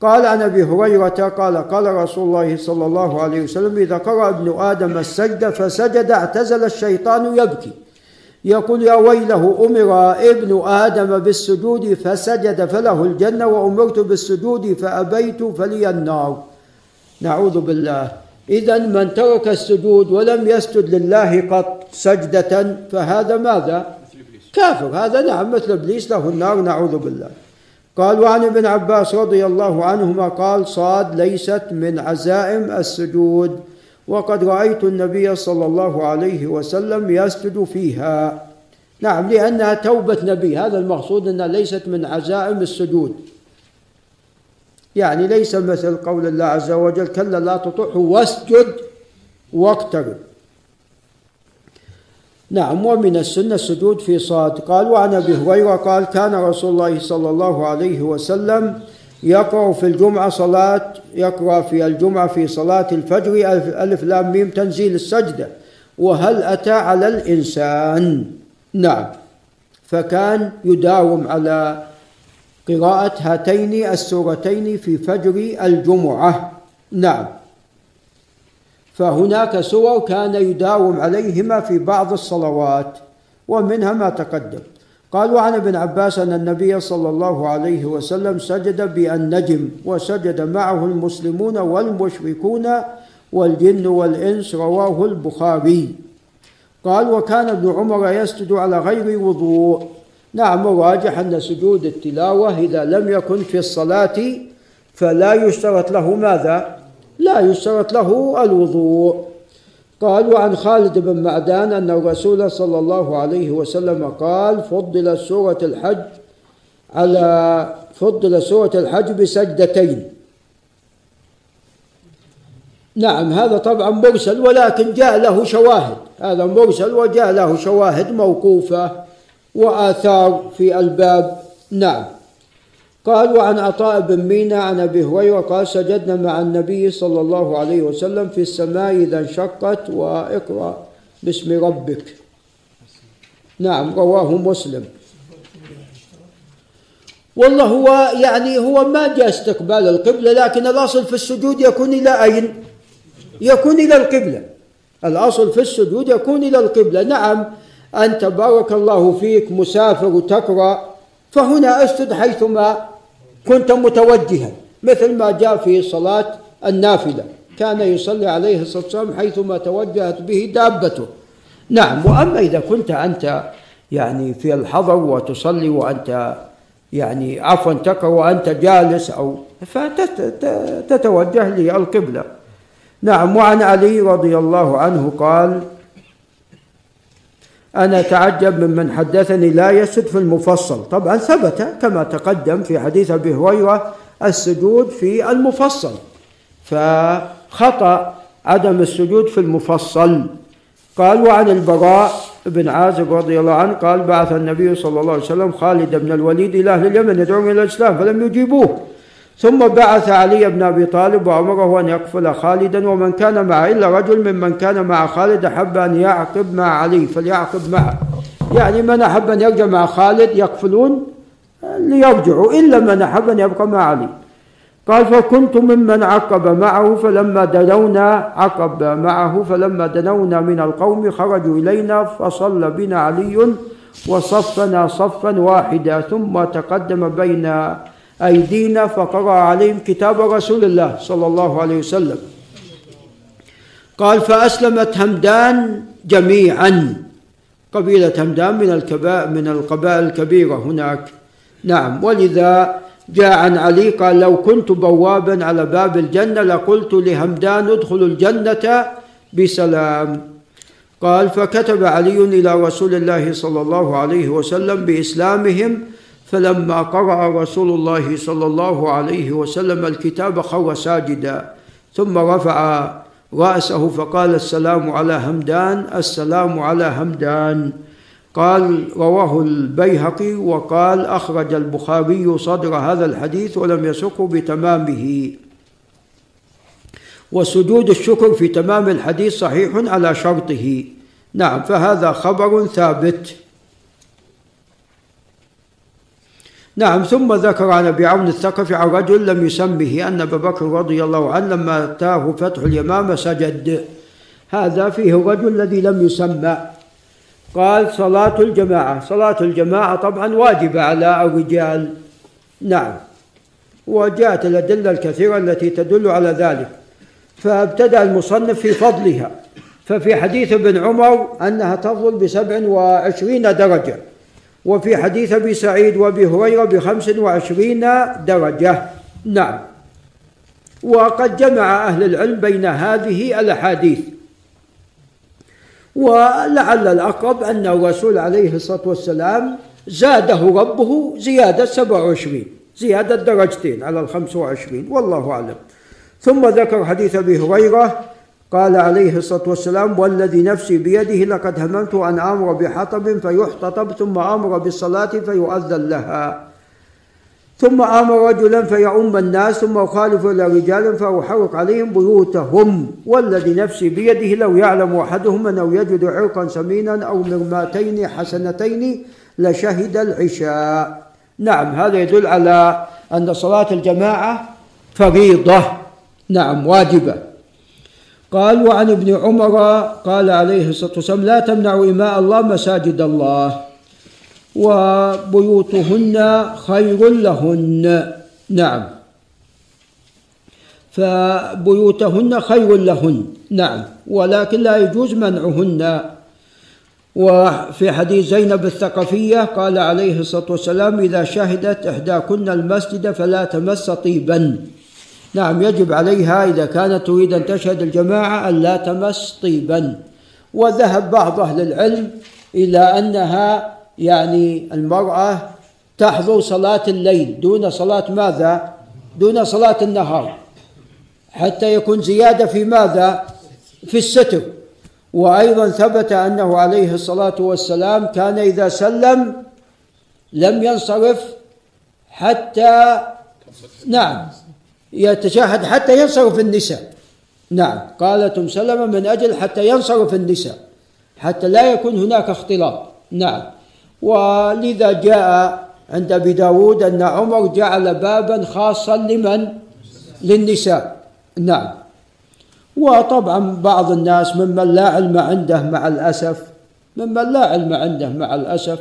قال عن أبي هريرة قال قال رسول الله صلى الله عليه وسلم إذا قرأ ابن آدم السجده فسجد اعتزل الشيطان يبكي. يقول يا ويله أمر ابن آدم بالسجود فسجد فله الجنة وأمرت بالسجود فأبيت فلي النار. نعوذ بالله. اذا من ترك السجود ولم يسجد لله قط سجدة فهذا ماذا؟ كافر. هذا نعم مثل إبليس له النار. نعوذ بالله. قال وعن ابن عباس رضي الله عنهما قال صاد ليست من عزائم السجود وقد رأيت النبي صلى الله عليه وسلم يسجد فيها. نعم لأنها توبة نبي. هذا المقصود أنها ليست من عزائم السجود. يعني ليس مثل قول الله عز وجل كلا لا تطعه واسجد واقترب. نعم ومن السنة السجود في صاد قال وعن أبي هريرة قال كان رسول الله صلى الله عليه وسلم يقرأ في الجمعة صلاة يقرأ في الجمعة في صلاة الفجر ألف لام ميم تنزيل السجدة. وهل أتى على الإنسان؟ نعم. فكان يداوم على قراءة هاتين السورتين في فجر الجمعة. نعم. فهناك سور كان يداوم عليهما في بعض الصلوات ومنها ما تقدم. قال وعن ابن عباس أن النبي صلى الله عليه وسلم سجد بالنجم وسجد معه المسلمون والمشركون والجن والإنس رواه البخاري. قال وكان ابن عمر يسجد على غير وضوء. نعم الراجح أن سجود التلاوة إذا لم يكن في الصلاة فلا يشترط له ماذا؟ لا يشترط له الوضوء. قال وعن خالد بن معدان أن الرسول صلى الله عليه وسلم قال فضل سورة الحج على فضل سورة الحج بسجدتين. نعم هذا طبعا مرسل ولكن جاء له شواهد. هذا مرسل وجاء له شواهد موقوفة وآثار في الباب. نعم. قال وعن عطاء بن مينا عن أبي هريرة قال سجدنا مع النبي صلى الله عليه وسلم في السماء إذا انشقت وإقرأ باسم ربك. نعم رواه مسلم. والله هو يعني هو ما جاء استقبال القبلة لكن الأصل في السجود يكون إلى أين؟ يكون إلى القبلة. الأصل في السجود يكون إلى القبلة. نعم أنت بارك الله فيك مسافر وتقرأ فهنا أسجد حيثما كنت متوجها مثل ما جاء في صلاة النافلة. كان يصلي عليه الصلاة والسلام حيثما توجهت به دابته. نعم وأما إذا كنت أنت يعني في الحضر وتصلي وأنت يعني عفوا تقرأ وأنت جالس أو فتتوجه للقبلة. نعم وعن علي رضي الله عنه قال أنا أتعجب ممن حدثني لا يسجد في المفصل. طبعا ثبت كما تقدم في حديث أبي هريرة السجود في المفصل. فخطأ عدم السجود في المفصل. قال وعن البراء بن عازب رضي الله عنه قال بعث النبي صلى الله عليه وسلم خالد بن الوليد إلى أهل اليمن يدعوهم إلى الإسلام فلم يجيبوه. ثم بعث علي بن أبي طالب وامره أن يقفل خالدا ومن كان معه إلا رجل ممن كان مع خالد أحب أن يعقب مع علي فليعقب معه يعني من أحب أن يرجع مع خالد يقفلون ليرجعوا إلا من أحب أن يبقى مع علي. قال فكنت ممن عقب معه فلما دنونا عقب معه فلما دنونا من القوم خرجوا إلينا فصلى بنا علي وصفنا صفا واحدا ثم تقدم بين أيدينا فقرأ عليهم كتاب رسول الله صلى الله عليه وسلم. قال فأسلمت همدان جميعا. قبيلة همدان من الكبائر من القبائل الكبيرة هناك. نعم. ولذا جاء عن علي قال لو كنت بوابا على باب الجنة لقلت لهمدان ادخل الجنة بسلام. قال فكتب علي إلى رسول الله صلى الله عليه وسلم بإسلامهم فلما قرأ رسول الله صلى الله عليه وسلم الكتاب خر ساجدا ثم رفع رأسه فقال السلام على همدان السلام على همدان. قال رواه البيهقي وقال أخرج البخاري صدر هذا الحديث ولم يسقه بتمامه. وسجود الشكر في تمام الحديث صحيح على شرطه. نعم فهذا خبر ثابت. نعم ثم ذكر عن أبي عون الثقفي عن رجل لم يسمه أن أبا بكر رضي الله عنه لما أتاه فتح اليمامه سجد. هذا فيه الرجل الذي لم يسمى قال صلاة الجماعة. صلاة الجماعة طبعا واجبة على الرجال. نعم. وجاءت الأدلة الكثيرة التي تدل على ذلك. فابتدأ المصنف في فضلها. ففي حديث ابن عمر أنها تفضل بسبع وعشرين درجة. وفي حديث أبي سعيد وأبي هريرة بخمس وعشرين درجة. نعم. وقد جمع أهل العلم بين هذه الأحاديث. ولعل الأقرب أن الرسول عليه الصلاة والسلام زاده ربه زيادة 27 زيادة درجتين على ال 25 والله أعلم. ثم ذكر حديث أبي هريرة قال عليه الصلاة والسلام والذي نفسي بيده لقد هممت أن آمر بحطب فيحتطب ثم آمر بالصلاة فيؤذن لها. ثم آمر رجلا فيؤم الناس ثم أخالف إلى رجال فأحرق عليهم بيوتهم. والذي نفسي بيده لو يعلم أحدهم أنه يجد عرقا سمينا أو مرماتين حسنتين لشهد العشاء. نعم هذا يدل على أن صلاة الجماعة فريضة. نعم واجبة. قال وعن ابن عمر قال عليه الصلاة والسلام لا تمنعوا إماء الله مساجد الله وبيوتهن خير لهن. نعم. فبيوتهن خير لهن. نعم. ولكن لا يجوز منعهن. وفي حديث زينب الثقفية قال عليه الصلاة والسلام إذا شهدت إحداكن المسجد فلا تمس طيبا. نعم يجب عليها إذا كانت تريد أن تشهد الجماعة أن لا تمس طيبا. وذهب بعض أهل العلم إلى أنها يعني المرأة تحضر صلاة الليل. دون صلاة ماذا؟ دون صلاة النهار. حتى يكون زيادة في ماذا؟ في الستر. وأيضا ثبت أنه عليه الصلاة والسلام كان إذا سلم لم ينصرف حتى نعم. يتشهد حتى ينصرف النساء. نعم قالت أم سلمة من أجل حتى ينصرف النساء حتى لا يكون هناك اختلاط. نعم. ولذا جاء عند أبي داود أن عمر جعل بابا خاصا لمن؟ للنساء. نعم. وطبعا بعض الناس ممن لا علم عنده مع الأسف ممن لا علم عنده مع الأسف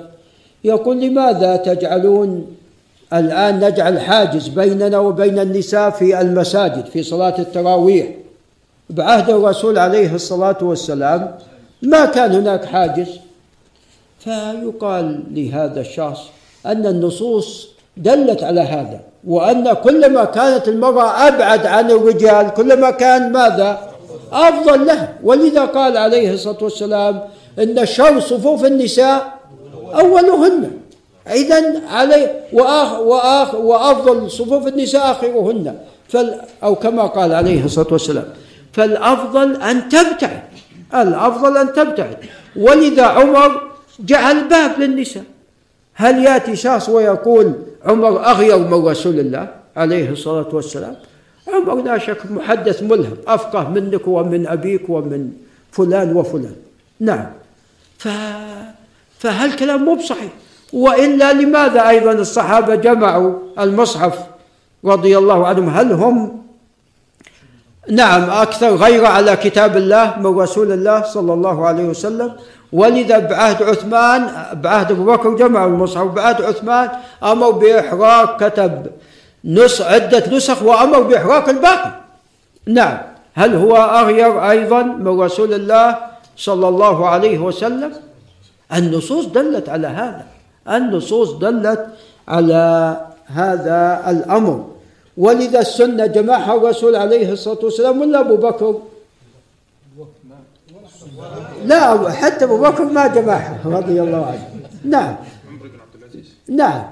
يقول لماذا تجعلون الآن نجعل حاجز بيننا وبين النساء في المساجد في صلاة التراويح. بعهد الرسول عليه الصلاة والسلام ما كان هناك حاجز. فيقال لهذا الشخص أن النصوص دلت على هذا وأن كلما كانت المرأة أبعد عن الرجال كلما كان ماذا؟ أفضل له ولذا قال عليه الصلاة والسلام إن شر صفوف النساء أولهن. إذا علي وآخ وآخ وأفضل صفوف النساء آخرهن. فال أو كما قال عليه الصلاة والسلام فالأفضل أن تبتعد. الأفضل أن تبتعد. ولذا عمر جعل باب للنساء. هل يأتي شخص ويقول عمر أغير من رسول الله عليه الصلاة والسلام؟ عمر لا شك محدث ملهم أفقه منك ومن أبيك ومن فلان وفلان. نعم. ف... فهالكلام مو بصحيح؟ وإلا لماذا أيضا الصحابة جمعوا المصحف رضي الله عنهم؟ هل هم نعم أكثر غير على كتاب الله من رسول الله صلى الله عليه وسلم. ولذا بعهد عثمان بعهد أبو بكر جمعوا المصحف بعهد عثمان أمر بإحراق كتب نص عدة نسخ وأمر بإحراق الباقي. نعم هل هو أغير أيضا من رسول الله صلى الله عليه وسلم؟ النصوص دلت على هذا. النصوص دلت على هذا الأمر. ولذا السنة جمعها الرسول عليه الصلاة والسلام ولا أبو بكر؟ لا حتى أبو بكر ما جمعها رضي الله عنه. نعم. نعم.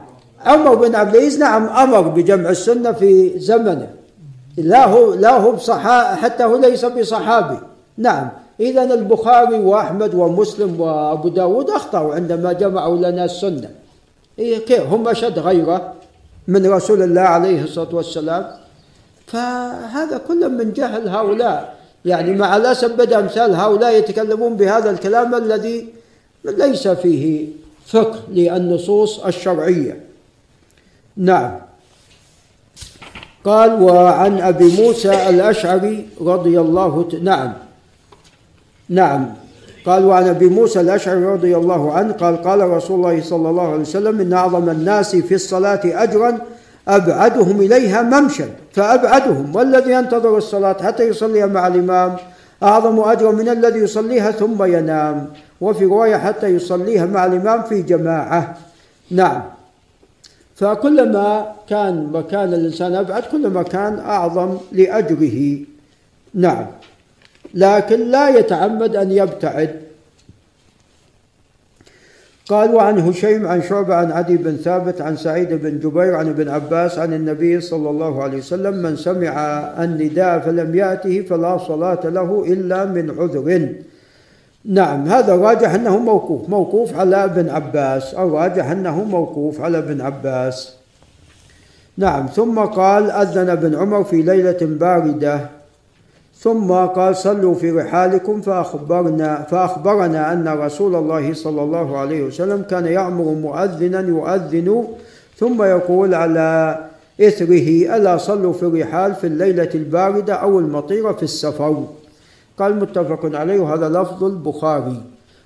عمر بن عبد العزيز نعم أمر بجمع السنة في زمنه. لا هو لا هو بصحا حتى هو ليس بصحابي. نعم. إذا البخاري وأحمد ومسلم وأبو داود أخطأوا عندما جمعوا لنا السنة. إيه كيف؟ هم أشد غيرة من رسول الله عليه الصلاة والسلام. فهذا كله من جهل هؤلاء. يعني مع الأسف بدا أمثال هؤلاء يتكلمون بهذا الكلام الذي ليس فيه فقه للنصوص الشرعية. نعم. قال وعن أبي موسى الأشعري رضي الله. نعم. نعم. قال وعن أبي موسى الأشعري رضي الله عنه قال قال رسول الله صلى الله عليه وسلم إن أعظم الناس في الصلاة أجرا أبعدهم إليها ممشى فأبعدهم والذي ينتظر الصلاة حتى يصليها مع الإمام. أعظم اجرا من الذي يصليها ثم ينام وفي رواية حتى يصليها مع الإمام في جماعة. نعم. فكلما كان مكان الإنسان أبعد كلما كان أعظم لأجره. نعم. لكن لا يتعمد أن يبتعد. قال وعن هشيم عن شعبة عن عدي بن ثابت عن سعيد بن جبير عن ابن عباس عن النبي صلى الله عليه وسلم من سمع النداء فلم يأته فلا صلاة له إلا من عذر. نعم هذا راجح أنه موقوف موقوف على ابن عباس الراجح أنه موقوف على ابن عباس. نعم ثم قال أذن ابن عمر في ليلة باردة. ثم قال صلوا في رحالكم فأخبرنا فأخبرنا أن رسول الله صلى الله عليه وسلم كان يأمر مؤذنا يؤذن ثم يقول على إثره ألا صلوا في الرحال في الليلة الباردة أو المطيرة في السفر؟ قال متفق عليه وهذا لفظ البخاري.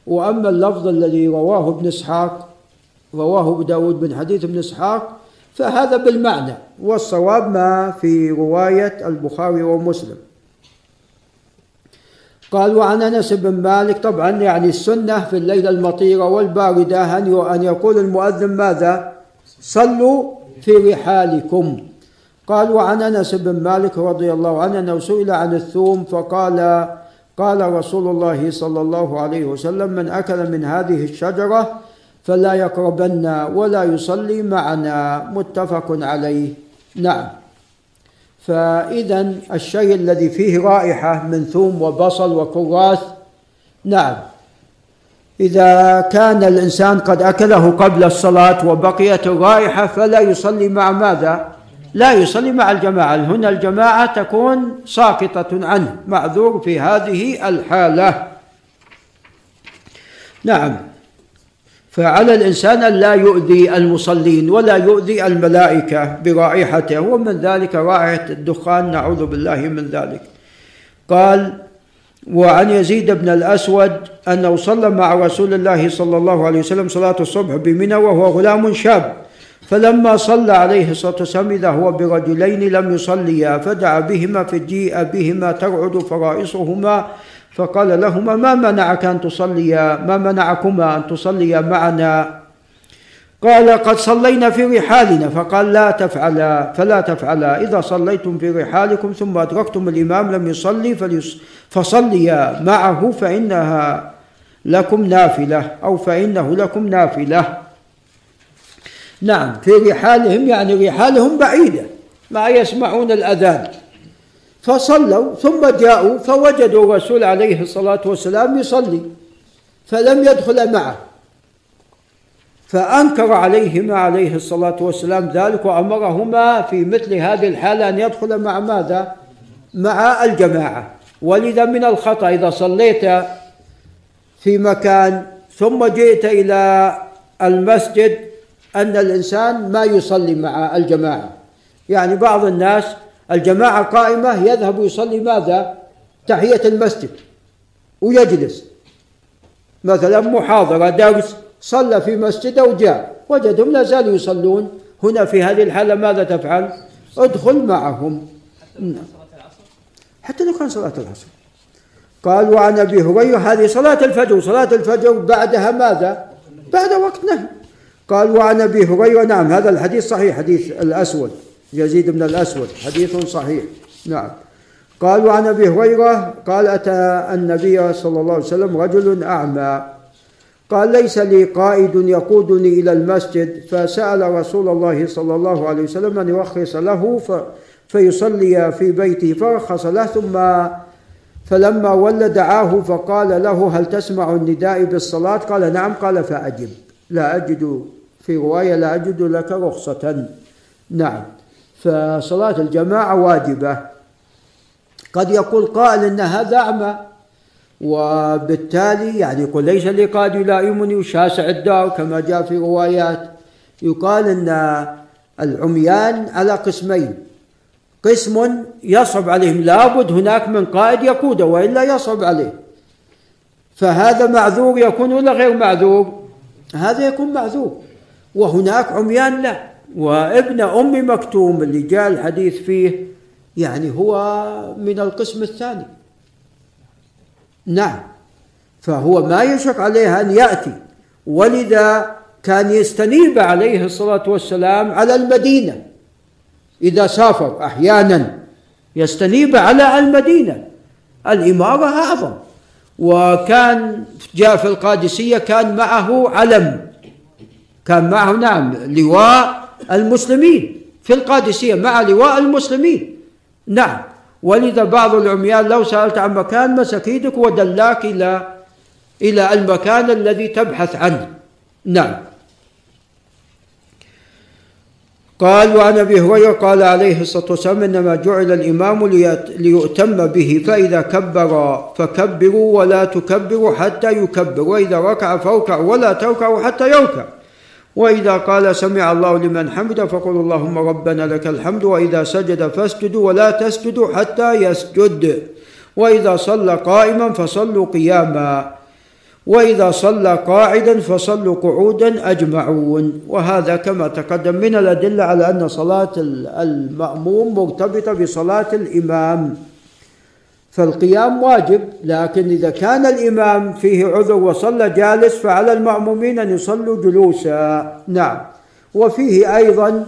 وأما اللفظ الذي رواه ابن إسحاق رواه أبو داود بن حديث ابن إسحاق فهذا بالمعنى. والصواب ما في رواية البخاري ومسلم. قال وعن أنس بن مالك طبعا يعني السنة في الليلة المطيرة والباردة أن أن يقول المؤذن ماذا؟ صلوا في رحالكم. قال وعن أنس بن مالك رضي الله عنه أنه سئل عن الثوم فقال قال رسول الله صلى الله عليه وسلم من أكل من هذه الشجرة فلا يقربن ولا يصلي معنا. متفق عليه. نعم. فإذا الشيء الذي فيه رائحة من ثوم وبصل وكراث نعم. إذا كان الإنسان قد أكله قبل الصلاة وبقيت الرائحة فلا يصلي مع ماذا؟ لا يصلي مع الجماعة. هنا الجماعة تكون ساقطة عنه معذور في هذه الحالة. نعم. فعلى الإنسان أن لا يؤذي المصلين ولا يؤذي الملائكة برائحته ومن ذلك رائحة الدخان نعوذ بالله من ذلك. قال وعن يزيد بن الأسود أنه صلى مع رسول الله صلى الله عليه وسلم صلاة الصبح بمنى وهو غلام شاب. فلما صلى عليه الصلاة والسلام إذا هو برجلين لم يصليا فدعا بهما فجيء بهما ترعد فرائصهما فقال لهما ما منعك أن تصليا؟ ما منعكما أن تصليا معنا؟ قال قد صلينا في رحالنا. فقال لا تفعلا فلا تفعلا. إذا صليتم في رحالكم ثم أدركتم الإمام لم يصلي فصليا معه فإنها لكم نافلة أو فإنه لكم نافلة. نعم في رحالهم يعني رحالهم بعيدة ما يسمعون الأذان. فصلوا ثم جاءوا فوجدوا الرسول عليه الصلاة والسلام يصلي فلم يدخل معه. فأنكر عليهما عليه الصلاة والسلام ذلك وأمرهما في مثل هذه الحالة أن يدخل مع ماذا؟ مع الجماعة. ولذا من الخطأ إذا صليت في مكان ثم جئت إلى المسجد أن الإنسان ما يصلي مع الجماعة. يعني بعض الناس الجماعة قائمة يذهب يصلي ماذا؟ تحية المسجد ويجلس مثلا محاضرة درس صلى في مسجده وجاء وجدهم لا زالوا يصلون هنا في هذه الحالة ماذا تفعل؟ ادخل معهم. حتى لو كان صلاة العصر قال وعن أبي هريرة هذه صلاة الفجر وصلاه الفجر بعدها ماذا؟ بعد وقت نهي قال وعن أبي هريرة نعم هذا الحديث صحيح حديث الأسود يزيد بن الأسود حديث صحيح. نعم. قال وعن أبي هريرة قال أتى النبي صلى الله عليه وسلم رجل أعمى. قال ليس لي قائد يقودني إلى المسجد. فسأل رسول الله صلى الله عليه وسلم أن يرخص له ف فيصلي في بيته فرخص له ثم فلما ولى دعاه فقال له هل تسمع النداء بالصلاة؟ قال نعم. قال فأجب. لا أجد في رواية لا أجد لك رخصة. نعم. فصلاة الجماعة واجبة. قد يقول قائل إن هذا أعمى وبالتالي يعني يقول ليس لي قائد يلائمني وشاسع الدار كما جاء في روايات. يقال إن العميان على قسمين. قسم يصعب عليهم لابد هناك من قائد يقوده وإلا يصعب عليه. فهذا معذور يكون ولا غير معذور؟ هذا يكون معذور. وهناك عميان لا. وابن أم مكتوم اللي جاء الحديث فيه يعني هو من القسم الثاني. نعم. فهو ما يشق عليه أن يأتي. ولذا كان يستنيب عليه الصلاة والسلام على المدينة. إذا سافر أحيانا يستنيب على المدينة. الإمارة أعظم. وكان جاء في القادسية كان معه علم. كان معه نعم لواء المسلمين في القادسية مع لواء المسلمين. نعم. ولذا بعض العميان لو سألت عن مكان مسك يدك ودلاك إلى إلى المكان الذي تبحث عنه. نعم. قال وعن أبي هريرة قال عليه الصلاة والسلام إنما جعل الإمام ليؤتم به فإذا كبر فكبروا ولا تكبروا حتى يكبر وإذا ركع فاركعوا ولا تركعوا حتى يركع. وإذا قال سمع الله لمن حمده فقل اللهم ربنا لك الحمد وإذا سجد فاسجدوا ولا تسجدوا حتى يسجد. وإذا صلى قائما فصلوا قياما. وإذا صلى قاعدا فصلوا قعودا أجمعون. وهذا كما تقدم من الأدلة على أن صلاة المأموم مرتبطة بصلاة الإمام. فالقيام واجب لكن إذا كان الإمام فيه عذر وصلى جالس فعلى المأمومين أن يصلوا جلوسا. نعم. وفيه أيضا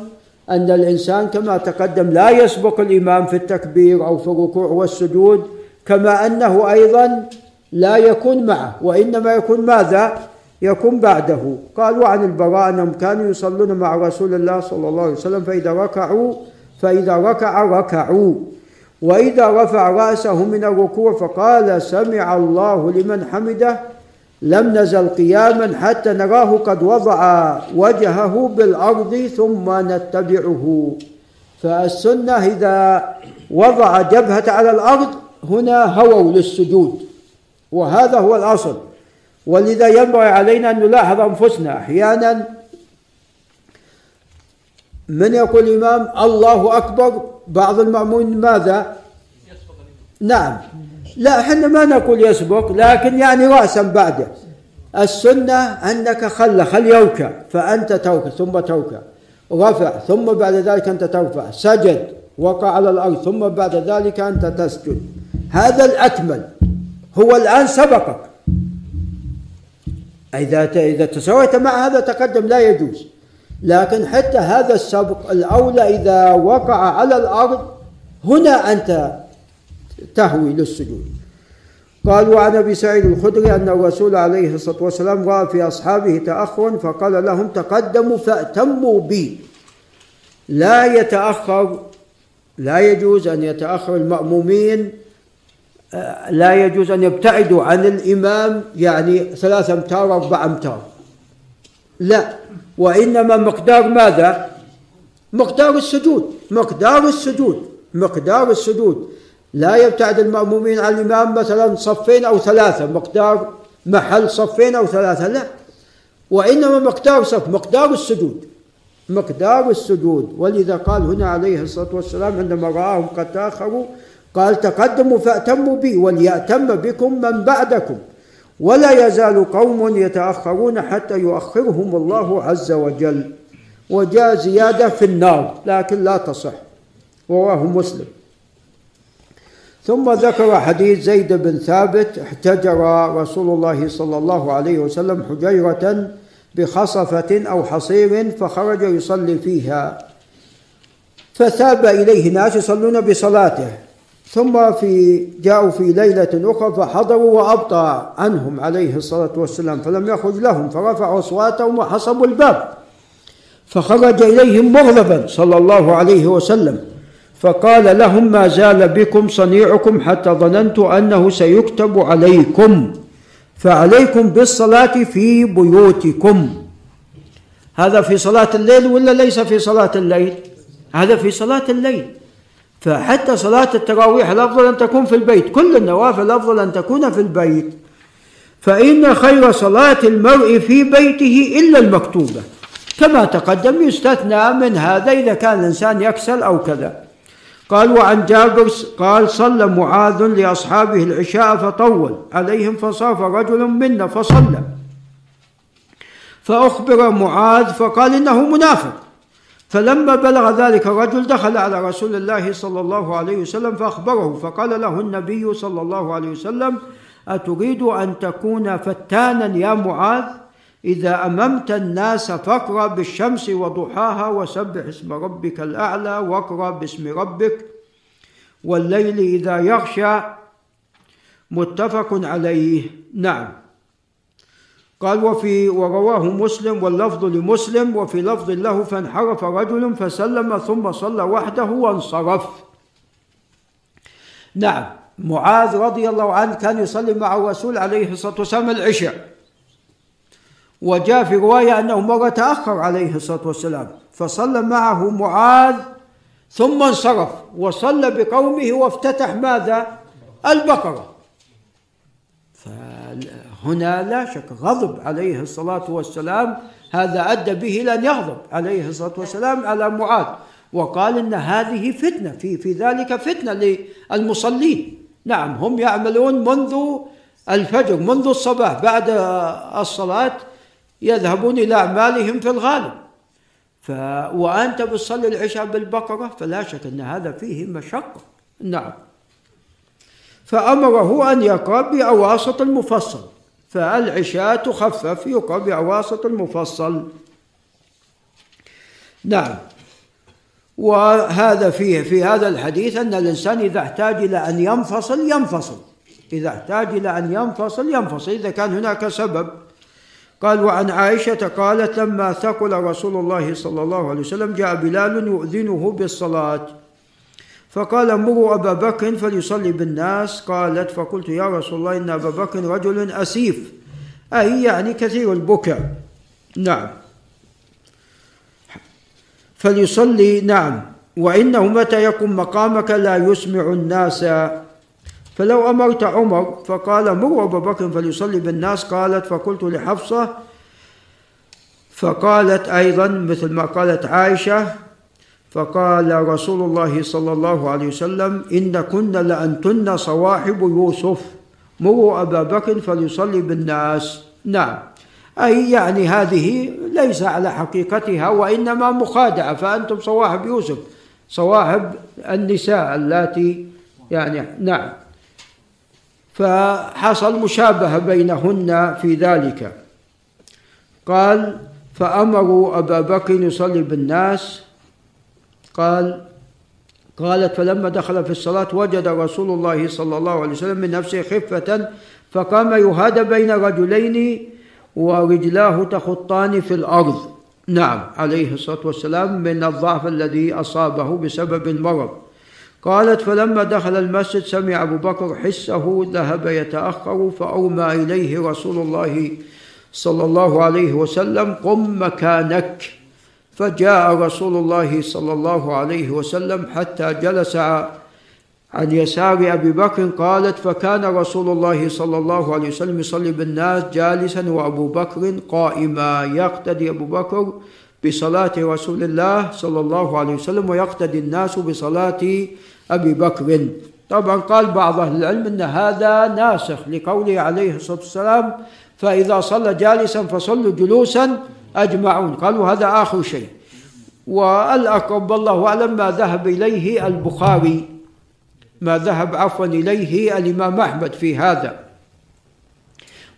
أن الإنسان كما تقدم لا يسبق الإمام في التكبير أو في الركوع والسجود كما أنه أيضا لا يكون معه. وإنما يكون ماذا؟ يكون بعده. قالوا عن البراء أنهم كانوا يصلون مع رسول الله صلى الله عليه وسلم فإذا ركعوا فإذا ركع ركعوا. وإذا رفع رأسه من الركوع فقال سمع الله لمن حمده لم نزل قياما حتى نراه قد وضع وجهه بالأرض ثم نتبعه. فالسنة إذا وضع جبهة على الأرض هنا هووا للسجود وهذا هو الأصل. ولذا ينبغي علينا أن نلاحظ أنفسنا أحيانا. من يقول الإمام الله أكبر بعض المأمون ماذا؟ نعم. لا إحنا ما نقول يسبق لكن يعني رأسا بعده. السنة أنك خل خل يركع فأنت توكع ثم توكع رفع ثم بعد ذلك أنت ترفع. سجد وقع على الأرض ثم بعد ذلك أنت تسجد. هذا الأكمل. هو الآن سبقك. إذا إذا تساويت مع هذا تقدم لا يجوز. لكن حتى هذا السبق الأولى إذا وقع على الأرض هنا أنت تهوي للسجود. قال وعن أبي سعيد الخدري أن الرسول عليه الصلاة والسلام رأى في أصحابه تأخرا فقال لهم تقدموا فأتموا بي. لا يتأخر لا يجوز أن يتأخر المأمومين لا يجوز أن يبتعدوا عن الإمام يعني ثلاثة أمتار أربع أمتار. لا. وإنما مقدار ماذا؟ مقدار السجود. مقدار السجود. مقدار السجود. لا يبتعد المأمومين عن الإمام مثلا صفين أو ثلاثة. مقدار محل صفين أو ثلاثة. لا. وإنما مقدار صف. مقدار السجود. مقدار السجود. ولذا قال هنا عليه الصلاة والسلام عندما رآهم قد تأخروا قال تقدموا فأتموا بي وليأتم بكم من بعدكم. ولا يزال قوم يتأخرون حتى يؤخرهم الله عز وجل. وجاء زيادة في النار لكن لا تصح. رواه مسلم. ثم ذكر حديث زيد بن ثابت احتجر رسول الله صلى الله عليه وسلم حجيرة بخصفة أو حصير فخرج يصلي فيها. فثاب إليه ناس يصلون بصلاته. ثم في جاءوا في ليلة أخرى فحضروا وأبطأ عنهم عليه الصلاة والسلام فلم يخرج لهم فرفعوا أصواتهم وحصبوا الباب فخرج إليهم مغضبا صلى الله عليه وسلم فقال لهم ما زال بكم صنيعكم حتى ظننت أنه سيكتب عليكم فعليكم بالصلاة في بيوتكم. هذا في صلاة الليل ولا ليس في صلاة الليل؟ هذا في صلاة الليل. فحتى صلاة التراويح الأفضل أن تكون في البيت كل النوافل الأفضل أن تكون في البيت. فإن خير صلاة المرء في بيته إلا المكتوبة كما تقدم يستثنى من هذا إذا كان الإنسان يكسل أو كذا. قال وعن جابر قال صلى معاذ لأصحابه العشاء فطول عليهم فصاف رجل منا فصلى. فأخبر معاذ فقال إنه منافق. فلما بلغ ذلك الرجل دخل على رسول الله صلى الله عليه وسلم فأخبره فقال له النبي صلى الله عليه وسلم أتريد أن تكون فتانا يا معاذ؟ إذا أممت الناس فاقرأ بالشمس وضحاها وسبح اسم ربك الأعلى واقرأ باسم ربك. والليل إذا يغشى متفق عليه. نعم. قال وفي ورواه مسلم واللفظ لمسلم وفي لفظ له فانحرف رجل فسلم ثم صلى وحده وانصرف. نعم معاذ رضي الله عنه كان يصلي مع الرسول عليه الصلاة والسلام العشاء. وجاء في رواية أنه مرة تأخر عليه الصلاة والسلام فصلى معه معاذ ثم انصرف وصلى بقومه وافتتح ماذا؟ البقرة. فهنا لا شك غضب عليه الصلاة والسلام هذا أدى به إلى أن يغضب عليه الصلاة والسلام على معاذ. وقال إن هذه فتنة في في ذلك فتنة للمصلين. نعم هم يعملون منذ الفجر منذ الصباح بعد الصلاة يذهبون إلى أعمالهم في الغالب. ف... وأنت بتصلي العشاء بالبقرة فلا شك أن هذا فيه مشقة. نعم. فأمره أن يقرأ بأواسط المفصل. فالعشاء تخفف يقرأ بأواسط المفصل. نعم. وهذا فيه في هذا الحديث أن الإنسان إذا احتاج إلى أن ينفصل ينفصل. إذا احتاج إلى أن ينفصل ينفصل. إذا كان هناك سبب. قال وعن عائشة قالت لما ثقل رسول الله صلى الله عليه وسلم جاء بلال يؤذنه بالصلاة. فقال مروا أبا بكر فليصلي بالناس. قالت فقلت يا رسول الله إن أبا بكر رجل أسيف. أي يعني كثير البكاء. نعم. فليصلي. نعم. وإنه متى يقوم مقامك لا يسمع الناس. فلو أمرت عمر فقال مروا أبا بكر فليصلي بالناس. قالت فقلت لحفصة. فقالت أيضا مثل ما قالت عائشة. فقال رسول الله صلى الله عليه وسلم إن كن لأنتن صواحب يوسف. مروا أبا بكر فليصلي بالناس. نعم. أي يعني هذه ليس على حقيقتها وإنما مخادعة فأنتم صواحب يوسف. صواحب النساء اللاتي يعني نعم. فحصل مشابهة بينهن في ذلك. قال فأمروا أبا بكر يصلي بالناس. قال قالت فلما دخل في الصلاة وجد رسول الله صلى الله عليه وسلم من نفسه خفة فقام يهاد بين رجلين ورجلاه تخطان في الأرض. نعم عليه الصلاة والسلام من الضعف الذي أصابه بسبب المرض. قالت فلما دخل المسجد سمع أبو بكر حسه ذهب يتأخر فأومى إليه رسول الله صلى الله عليه وسلم قم مكانك. فجاء رسول الله صلى الله عليه وسلم حتى جلس عن يسار أبي بكر قالت فكان رسول الله صلى الله عليه وسلم يصلي بالناس جالسا وأبو بكر قائما. يقتدي أبو بكر بصلاة رسول الله صلى الله عليه وسلم ويقتدي الناس بصلاة أبي بكر. طبعا قال بعض أهل العلم أن هذا ناسخ لقوله عليه الصلاة والسلام فإذا صلى جالسا فصلوا جلوسا أجمعون. قالوا هذا آخر شيء. والأقرب والله أعلم ما ذهب إليه البخاري ما ذهب عفوا إليه الإمام أحمد في هذا.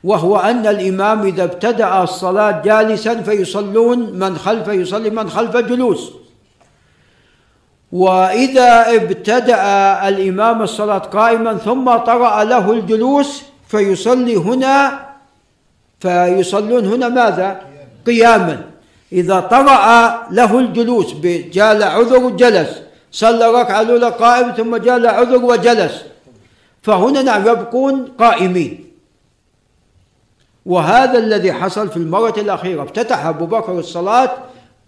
وهو أن الإمام إذا ابتدأ الصلاة جالسا فيصلون من خلفه يصلي من خلفه جلوس. وإذا ابتدأ الإمام الصلاة قائما ثم طرأ له الجلوس فيصلي هنا فيصلون هنا ماذا؟ قياما. إذا طرأ له الجلوس جال عذر جلس صلى ركعة الأولى قائم ثم جال عذر وجلس. فهنا نعم يبقون قائمين. وهذا الذي حصل في المرة الأخيرة. افتتح أبو بكر الصلاة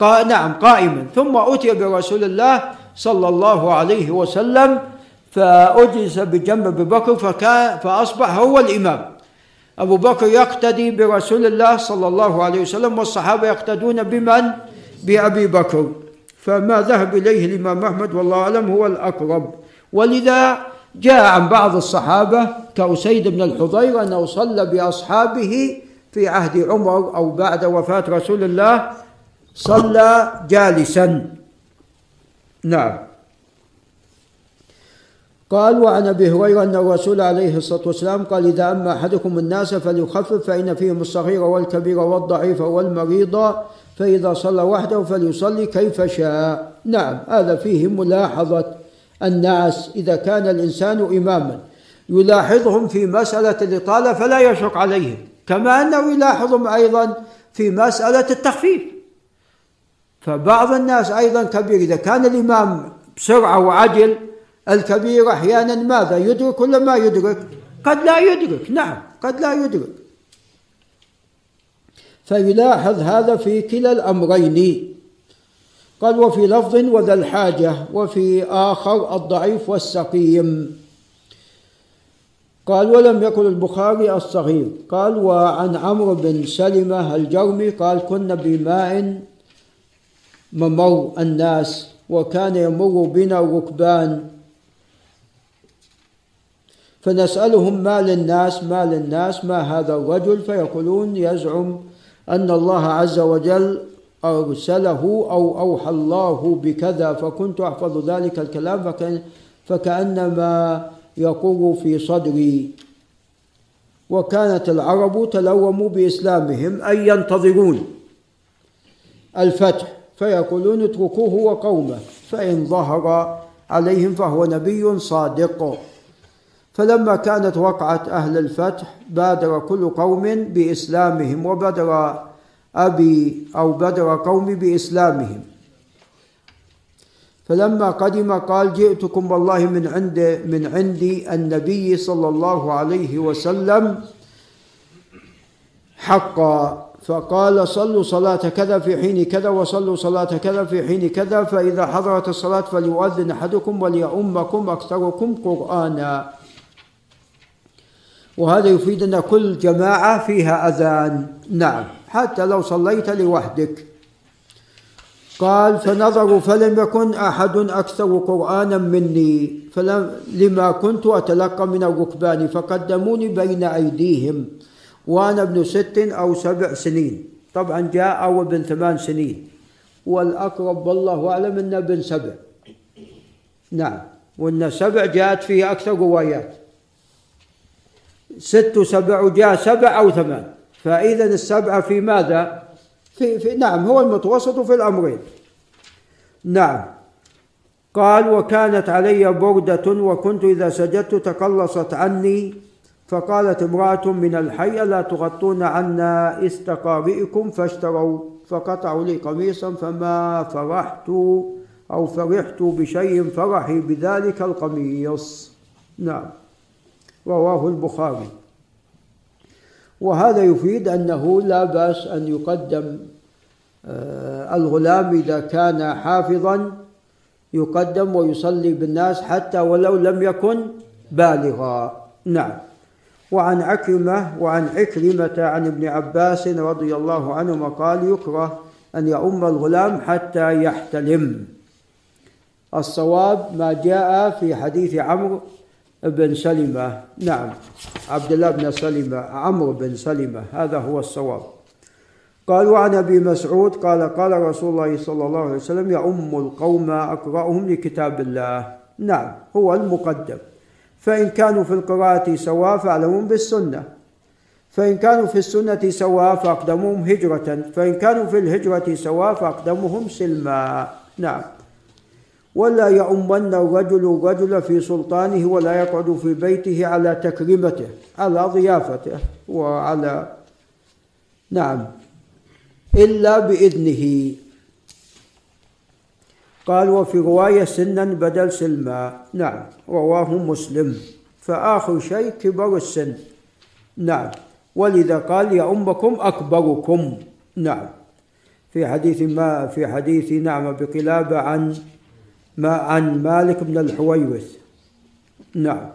نعم قائما. ثم أتي برسول الله صلى الله عليه وسلم فأجلس بجنب أبي بكر فكان فأصبح هو الإمام. أبو بكر يقتدي برسول الله صلى الله عليه وسلم والصحابة يقتدون بمن؟ بأبي بكر. فما ذهب إليه الإمام أحمد والله أعلم هو الأقرب. ولذا جاء عن بعض الصحابة كأسيد بن الحضير أنه صلى بأصحابه في عهد عمر أو بعد وفاة رسول الله صلى جالسا. نعم. قال وعن أبي هريرة أن الرسول عليه الصلاة والسلام قال إذا أما أحدكم الناس فليخفف فإن فيهم الصغير والكبير والضعيف والمريض فإذا صلى وحده فليصلي كيف شاء نعم هذا فيه ملاحظة. الناس إذا كان الإنسان إماما يلاحظهم في مسألة الإطالة فلا يشق عليهم كما أنه يلاحظهم أيضا في مسألة التخفيف. فبعض الناس أيضا كبير إذا كان الإمام بسرعة وعجل الكبير أحيانا ماذا يدرك ولا ما يدرك؟ قد لا يدرك نعم قد لا يدرك. فيلاحظ هذا في كلا الأمرين. قال وفي لفظ وذا الحاجة وفي آخر الضعيف والسقيم. قال ولم يكن البخاري الصغير. قال وعن عمرو بن سلمة الجرمي قال كنا بماء ممر الناس وكان يمر بنا الركبان فنسألهم ما للناس ما للناس ما هذا الرجل؟ فيقولون يزعم أن الله عز وجل أرسله أو أوحى الله بكذا فكنت أحفظ ذلك الكلام فكان فكأنما يقر في صدري. وكانت العرب تلوموا بإسلامهم أي ينتظرون الفتح فيقولون اتركوه وقومه فإن ظهر عليهم فهو نبي صادق. فلما كانت وقعة أهل الفتح بادر كل قوم بإسلامهم وبدر أبي أو بدر قومي بإسلامهم. فلما قدم قال جئتكم والله من عند من عندي النبي صلى الله عليه وسلم حقا. فقال صلوا صلاة كذا في حين كذا وصلوا صلاة كذا في حين كذا فإذا حضرت الصلاة فليؤذن أحدكم وليؤمكم أكثركم قرآنا. وهذا يفيد أن كل جماعة فيها أذان. نعم. حتى لو صليت لوحدك. قال فنظروا فلم يكن أحد أكثر قرآنا مني فلم لما كنت أتلقى من الركبان فقدموني بين أيديهم وأنا ابن ست أو سبع سنين. طبعا جاء أو ابن ثمان سنين. والأقرب والله أعلم أنه ابن سبع. نعم. وأن سبع جاءت فيه أكثر روايات. ست سبع وجاء سبع أو ثمان. فإذا السبعة في ماذا؟ في, في نعم هو المتوسط في الأمرين. نعم. قال وكانت علي بردة وكنت إذا سجدت تقلصت عني. فقالت امرأة من الحي لا تغطون عنا استقارئكم فاشتروا؟ فقطعوا لي قميصا فما فرحت أو فرحت بشيء فرحي بذلك القميص. نعم. رواه البخاري. وهذا يفيد أنه لا بأس أن يقدم الغلام إذا كان حافظا يقدم ويصلي بالناس حتى ولو لم يكن بالغا. نعم. وعن عكرمة وعن عكرمة عن ابن عباس رضي الله عنهما قال يكره أن يؤم الغلام حتى يحتلم. الصواب ما جاء في حديث عمرو بن سلمة. نعم. عبد الله بن سلمة عمرو بن سلمة. هذا هو الصواب. قال وعن أبي مسعود قال قال رسول الله صلى الله عليه وسلم يؤم القوم اقراهم لكتاب الله. نعم. هو المقدم. فإن كانوا في القراءة سواء فاعلمهم بالسنة. فإن كانوا في السنة سواء فاقدمهم هجرة. فإن كانوا في الهجرة سواء فاقدمهم سلما. نعم. ولا يؤمن الرجل الرجل في سلطانه ولا يقعد في بيته على تكريمته على ضيافته وعلى نعم إلا بإذنه. قال وفي رواية سنا بدل سلما نعم رواه مسلم. فآخر شيء كبر السن. نعم ولذا قال يا أمكم أكبركم. نعم في حديث ما في حديث نعم بقلابة عن ما عن مالك بن الحويرث نعم.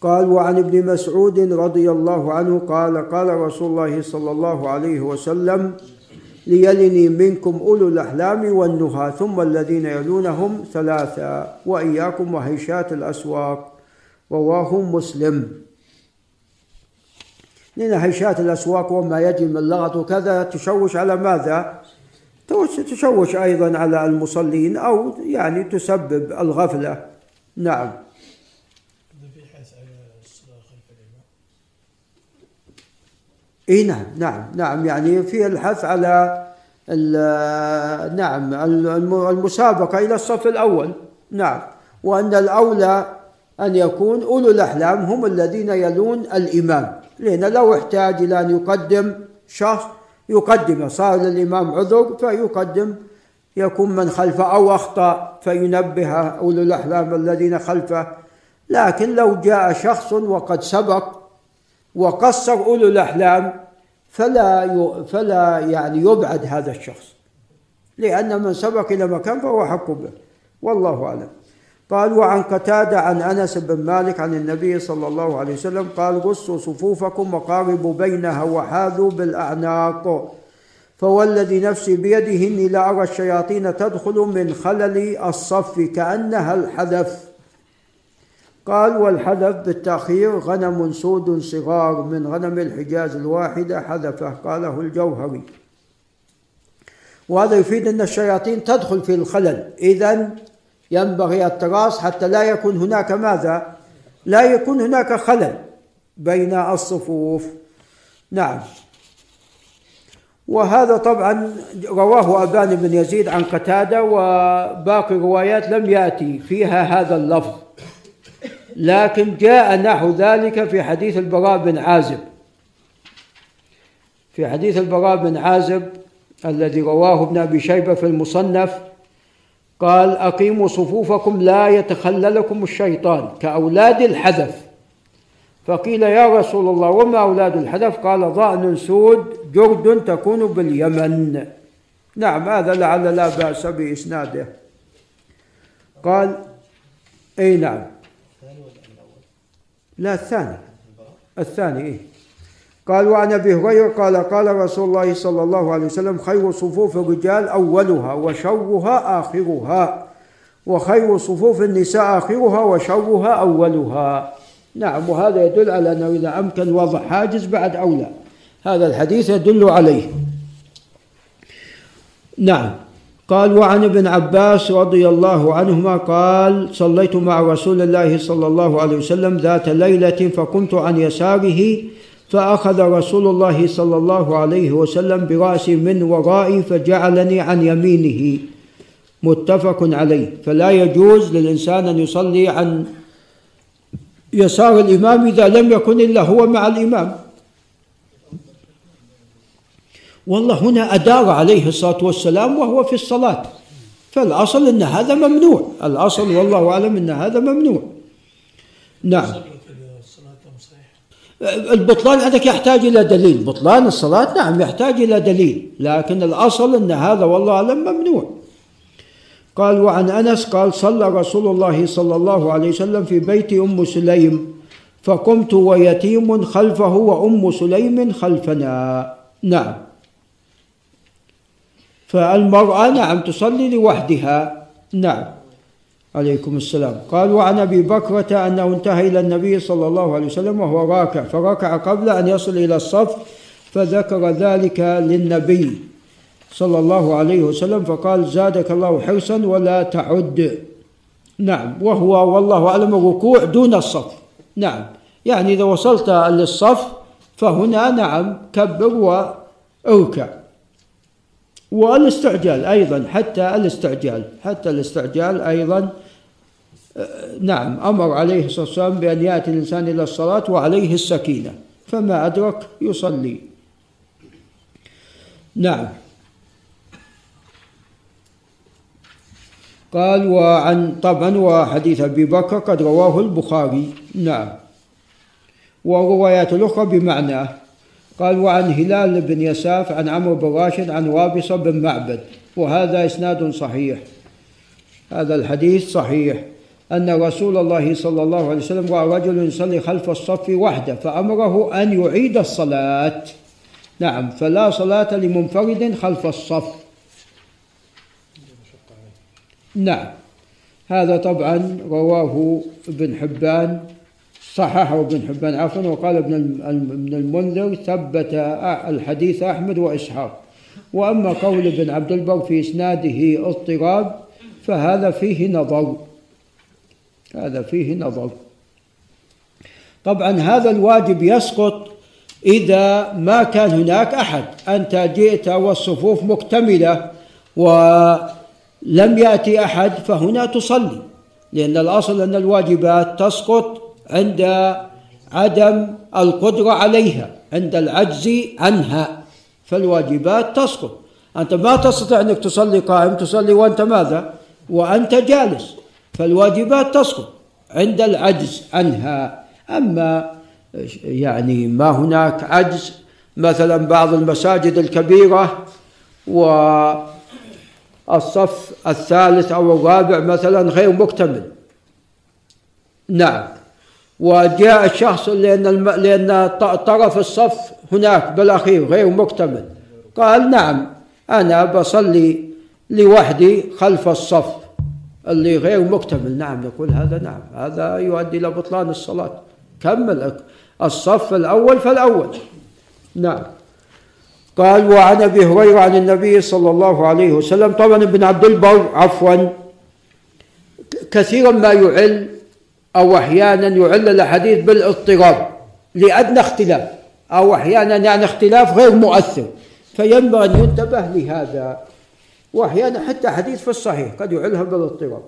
قال وعن ابن مسعود رضي الله عنه قال قال رسول الله صلى الله عليه وسلم ليلني منكم أولو الأحلام والنهى ثم الذين يلونهم ثلاثة وإياكم وهيشات الأسواق. رواه مسلم. لأن هيشات الأسواق وما يجري من لغط وكذا تشوش على ماذا؟ تشوش أيضا على المصلين أو يعني تسبب الغفلة. نعم. إي نعم نعم نعم. يعني في الحث على نعم الم- المسابقة إلى الصف الأول. نعم. وأن الأولى أن يكون أولو الأحلام هم الذين يلون الإمام. لأن لو احتاج إلى أن يقدم شخص يقدم. صار للإمام عذر فيقدم. يكون من خلفه أو أخطأ فينبه أولو الأحلام الذين خلفه. لكن لو جاء شخص وقد سبق وقصر أولو الأحلام فلا فلا يعني يبعد هذا الشخص. لأن من سبق إلى مكان فهو حق به. والله أعلم. قال وعن قتادة عن أنس بن مالك عن النبي صلى الله عليه وسلم قال قصوا صفوفكم وقاربوا بينها وحاذوا بالأعناق. فوالذي نفسي بيده إني لأرى الشياطين تدخل من خلل الصف كأنها الحذف. قال والحذف بالتأخير غنم سود صغار من غنم الحجاز الواحدة حذفه قاله الجوهري. وهذا يفيد أن الشياطين تدخل في الخلل. إذا ينبغي التراص حتى لا يكون هناك ماذا؟ لا يكون هناك خلل بين الصفوف. نعم. وهذا طبعا رواه أبان بن يزيد عن قتادة وباقي الروايات لم يأتي فيها هذا اللفظ. لكن جاء نحو ذلك في حديث البراء بن عازب. في حديث البراء بن عازب الذي رواه ابن أبي شيبة في المصنف قال أقيموا صفوفكم لا يتخللكم الشيطان كأولاد الحذف فقيل يا رسول الله وما أولاد الحذف قال ضأن سود جرد تكون باليمن. نعم هذا لعل لا بأس بإسناده. قال إي نعم. لا الثاني. الثاني إيه؟ قال وعن أبي هريرة قال قال رسول الله صلى الله عليه وسلم خير صفوف الرجال أولها وشرها آخرها وخير صفوف النساء آخرها وشرها أولها. نعم وهذا يدل على أنه إذا أمكن وضع حاجز بعد أولى. هذا الحديث يدل عليه. نعم. قال وعن ابن عباس رضي الله عنهما قال صليت مع رسول الله صلى الله عليه وسلم ذات ليلة فقمت عن يساره فأخذ رسول الله صلى الله عليه وسلم برأسي من ورائي فجعلني عن يمينه. متفق عليه. فلا يجوز للإنسان أن يصلي عن يسار الإمام إذا لم يكن إلا هو مع الإمام. والله هنا أدار عليه الصلاة والسلام وهو في الصلاة. فالأصل أن هذا ممنوع. الأصل والله أعلم أن هذا ممنوع. نعم صلوا كذا الصلاة أم صحيحة البطلان عندك يحتاج إلى دليل. بطلان الصلاة نعم يحتاج إلى دليل لكن الأصل أن هذا والله أعلم ممنوع. قال وعن أنس قال صلى رسول الله صلى الله عليه وسلم في بيت أم سليم فقمت ويتيم خلفه وأم سليم خلفنا. نعم. فالمرأة نعم تصلي لوحدها. نعم. عليكم السلام. قال وعن أبي بكرة أنه انتهى إلى النبي صلى الله عليه وسلم وهو راكع فركع قبل أن يصل إلى الصف فذكر ذلك للنبي صلى الله عليه وسلم فقال زادك الله حرصا ولا تعد. نعم. وهو والله أعلم الركوع دون الصف. نعم. يعني إذا وصلت للصف فهنا نعم كبر واركع والاستعجال أيضا حتى الاستعجال حتى الاستعجال أيضا آه، نعم أمر عليه الصلاة والسلام بأن يأتي الإنسان إلى الصلاة وعليه السكينة فما أدرك يصلي. نعم. قال وعن طبعا وحديث أبي بكر قد رواه البخاري. نعم. وروايات الأخرى بمعناه قال وعن هلال بن يساف عن عمرو بن راشد عن وابصة بن معبد وهذا إسناد صحيح. هذا الحديث صحيح. أن رسول الله صلى الله عليه وسلم راى رجل يصلي خلف الصف وحده فأمره أن يعيد الصلاة. نعم فلا صلاة لمنفرد خلف الصف. نعم هذا طبعا رواه ابن حبان صححه ابن حبان عفوا وقال ابن ابن المنذر ثبت الحديث أحمد وإسحاق. وأما قول ابن عبد البر في إسناده اضطراب فهذا فيه نظر. هذا فيه نظر. طبعا هذا الواجب يسقط إذا ما كان هناك أحد. أنت جئت والصفوف مكتملة ولم يأتي أحد فهنا تصلي. لأن الأصل أن الواجبات تسقط عند عدم القدرة عليها عند العجز عنها. فالواجبات تسقط. أنت ما تستطيع أنك تصلي قائم تصلي وأنت ماذا؟ وأنت جالس. فالواجبات تسقط عند العجز عنها. أما يعني ما هناك عجز مثلا بعض المساجد الكبيرة والصف الثالث أو الرابع مثلا غير مكتمل. نعم. وجاء الشخص لأن. لأن طرف الصف هناك بالأخير غير مكتمل. قال نعم أنا بصلي لوحدي خلف الصف. اللي غير مكتمل. نعم نقول هذا نعم. هذا يؤدي إلى بطلان الصلاة. كمل الصف الأول فالأول. نعم. قال وعن أبي هريرة عن النبي صلى الله عليه وسلم طبعا ابن عبد البر عفوا كثيرا ما يعل أو أحيانا يعل الأحاديث بالاضطراب لأدنى اختلاف أو أحيانا يعني اختلاف غير مؤثر. فينبغي أن ينتبه لهذا. وأحيانا حتى حديث في الصحيح قد يعلها بالاضطراب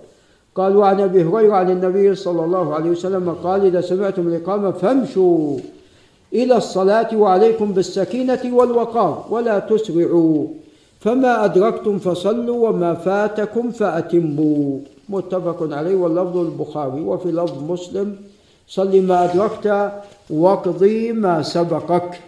قال وعن أبي هريرة عن النبي صلى الله عليه وسلم قال إذا سمعتم الإقامة فامشوا إلى الصلاة وعليكم بالسكينة والوقار ولا تسرعوا. فما أدركتم فصلوا وما فاتكم فأتموا. متفق عليه واللفظ البخاري وفي لفظ مسلم صل ما أدركت واقضي ما سبقك.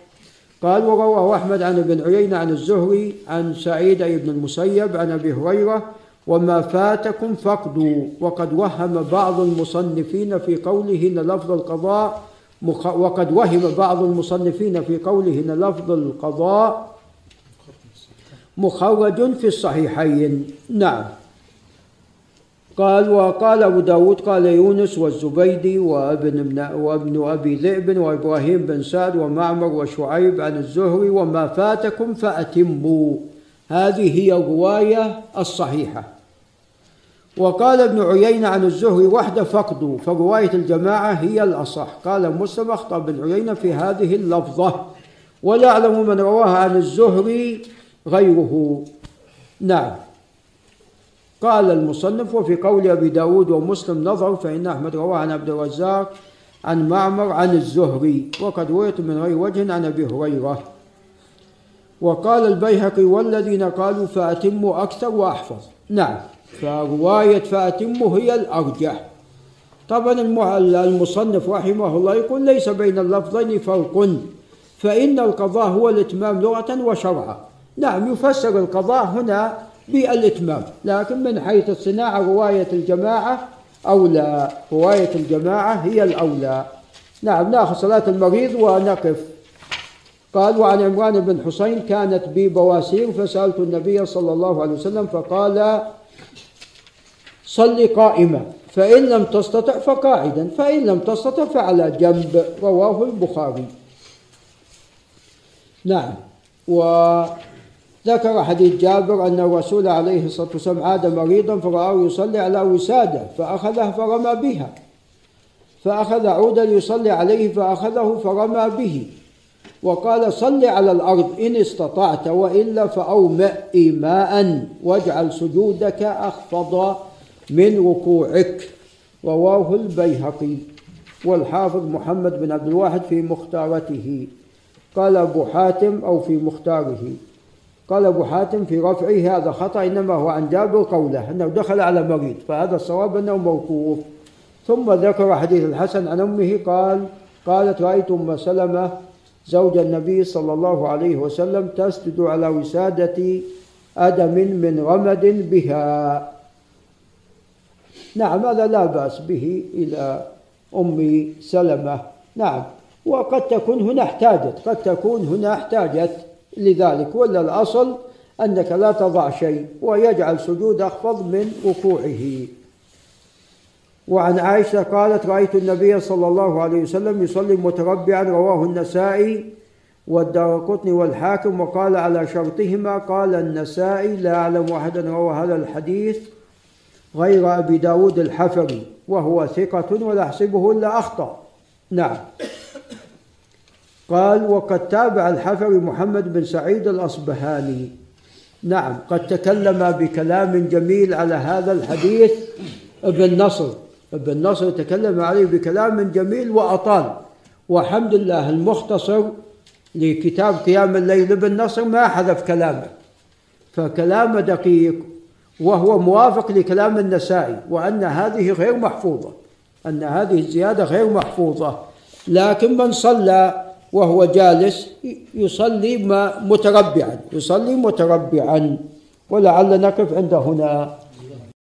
قال ورواه أحمد عن ابن عيينة عن الزهري عن سعيد بن المسيب عن أبي هريرة وما فاتكم فقدوا وقد وهم بعض المصنفين في قوله إن لفظ القضاء وقد وهم بعض المصنفين في قوله إن لفظ القضاء مخرج في الصحيحين. نعم. قال وقال أبو داود قال يونس والزبيدي وابن, وابن أبي ذئب وإبراهيم بن سعد ومعمر وشعيب عن الزهري وما فاتكم فأتموا. هذه هي الرواية الصحيحة. وقال ابن عيينة عن الزهري وحده فقدوا فرواية الجماعة هي الأصح. قال مسلم أخطأ بن عيينة في هذه اللفظة. ولا أعلم من رواها عن الزهري غيره. نعم. قال المصنف وفي قول أبي داود ومسلم نظر فإن أحمد رواه عن عبد الرزاق عن معمر عن الزهري وقد رويت من غير وجه عن أبي هريرة. وقال البيهقي والذين قالوا فأتموا أكثر وأحفظ. نعم فرواية فأتموا هي الأرجح. طبعا المصنف رحمه الله يقول ليس بين اللفظين فرق فإن القضاء هو الإتمام لغة وشرعا. نعم يفسر القضاء هنا بالإتمام لكن من حيث الصناعة رواية الجماعة أولى رواية الجماعة هي الأولى. نعم نأخذ صلاة المريض ونقف. قال وعن عمران بن حسين كانت بي بواسير فسألت النبي صلى الله عليه وسلم فقال صل قائما فإن لم تستطع فقاعدا فإن لم تستطع فعلى جنب. رواه البخاري. نعم وذكر حديث جابر أن الرسول عليه الصلاة والسلام عاد مريضا فرآه يصلي على وسادة فأخذها فرمى بها. فأخذ عودا يصلي عليه فأخذه فرمى به. وقال صل على الأرض إن استطعت وإلا فأومئ إيماء واجعل سجودك أخفض من ركوعك رواه البيهقي والحافظ محمد بن عبد الواحد في مختارته. قال أبو حاتم أو في مختاره. قال أبو حاتم في رفعه هذا خطأ إنما هو عن جابر قوله أنه دخل على مريض فهذا الصواب أنه موقوف. ثم ذكر حديث الحسن عن أمه قال قالت رأيت أم سلمة زوج النبي صلى الله عليه وسلم تسجد على وسادة أدم من رمد بها. نعم هذا لا بأس به إلى أم سلمة. نعم وقد تكون هنا احتاجت قد تكون هنا احتاجت. لذلك ولا الأصل أنك لا تضع شيء ويجعل سجود أخفض من ركوعه وعن عائشة قالت رأيت النبي صلى الله عليه وسلم يصلي متربعا رواه النسائي والدارقطني والحاكم وقال على شرطهما. قال النسائي لا أعلم أحدا روى هذا الحديث غير أبي داود الحفري وهو ثقة ولا أحسبه إلا أخطأ. نعم. قال وقد تابع الحفري محمد بن سعيد الأصبهاني. نعم قد تكلم بكلام جميل على هذا الحديث ابن نصر. ابن نصر تكلم عليه بكلام جميل وأطال. والحمد لله المختصر لكتاب قيام الليل ابن نصر ما حذف كلامه. فكلامه دقيق وهو موافق لكلام النسائي وأن هذه غير محفوظة. أن هذه الزيادة غير محفوظة. لكن من صلى وهو جالس يصلي متربعا يصلي متربعا ولعل نقف عند هنا.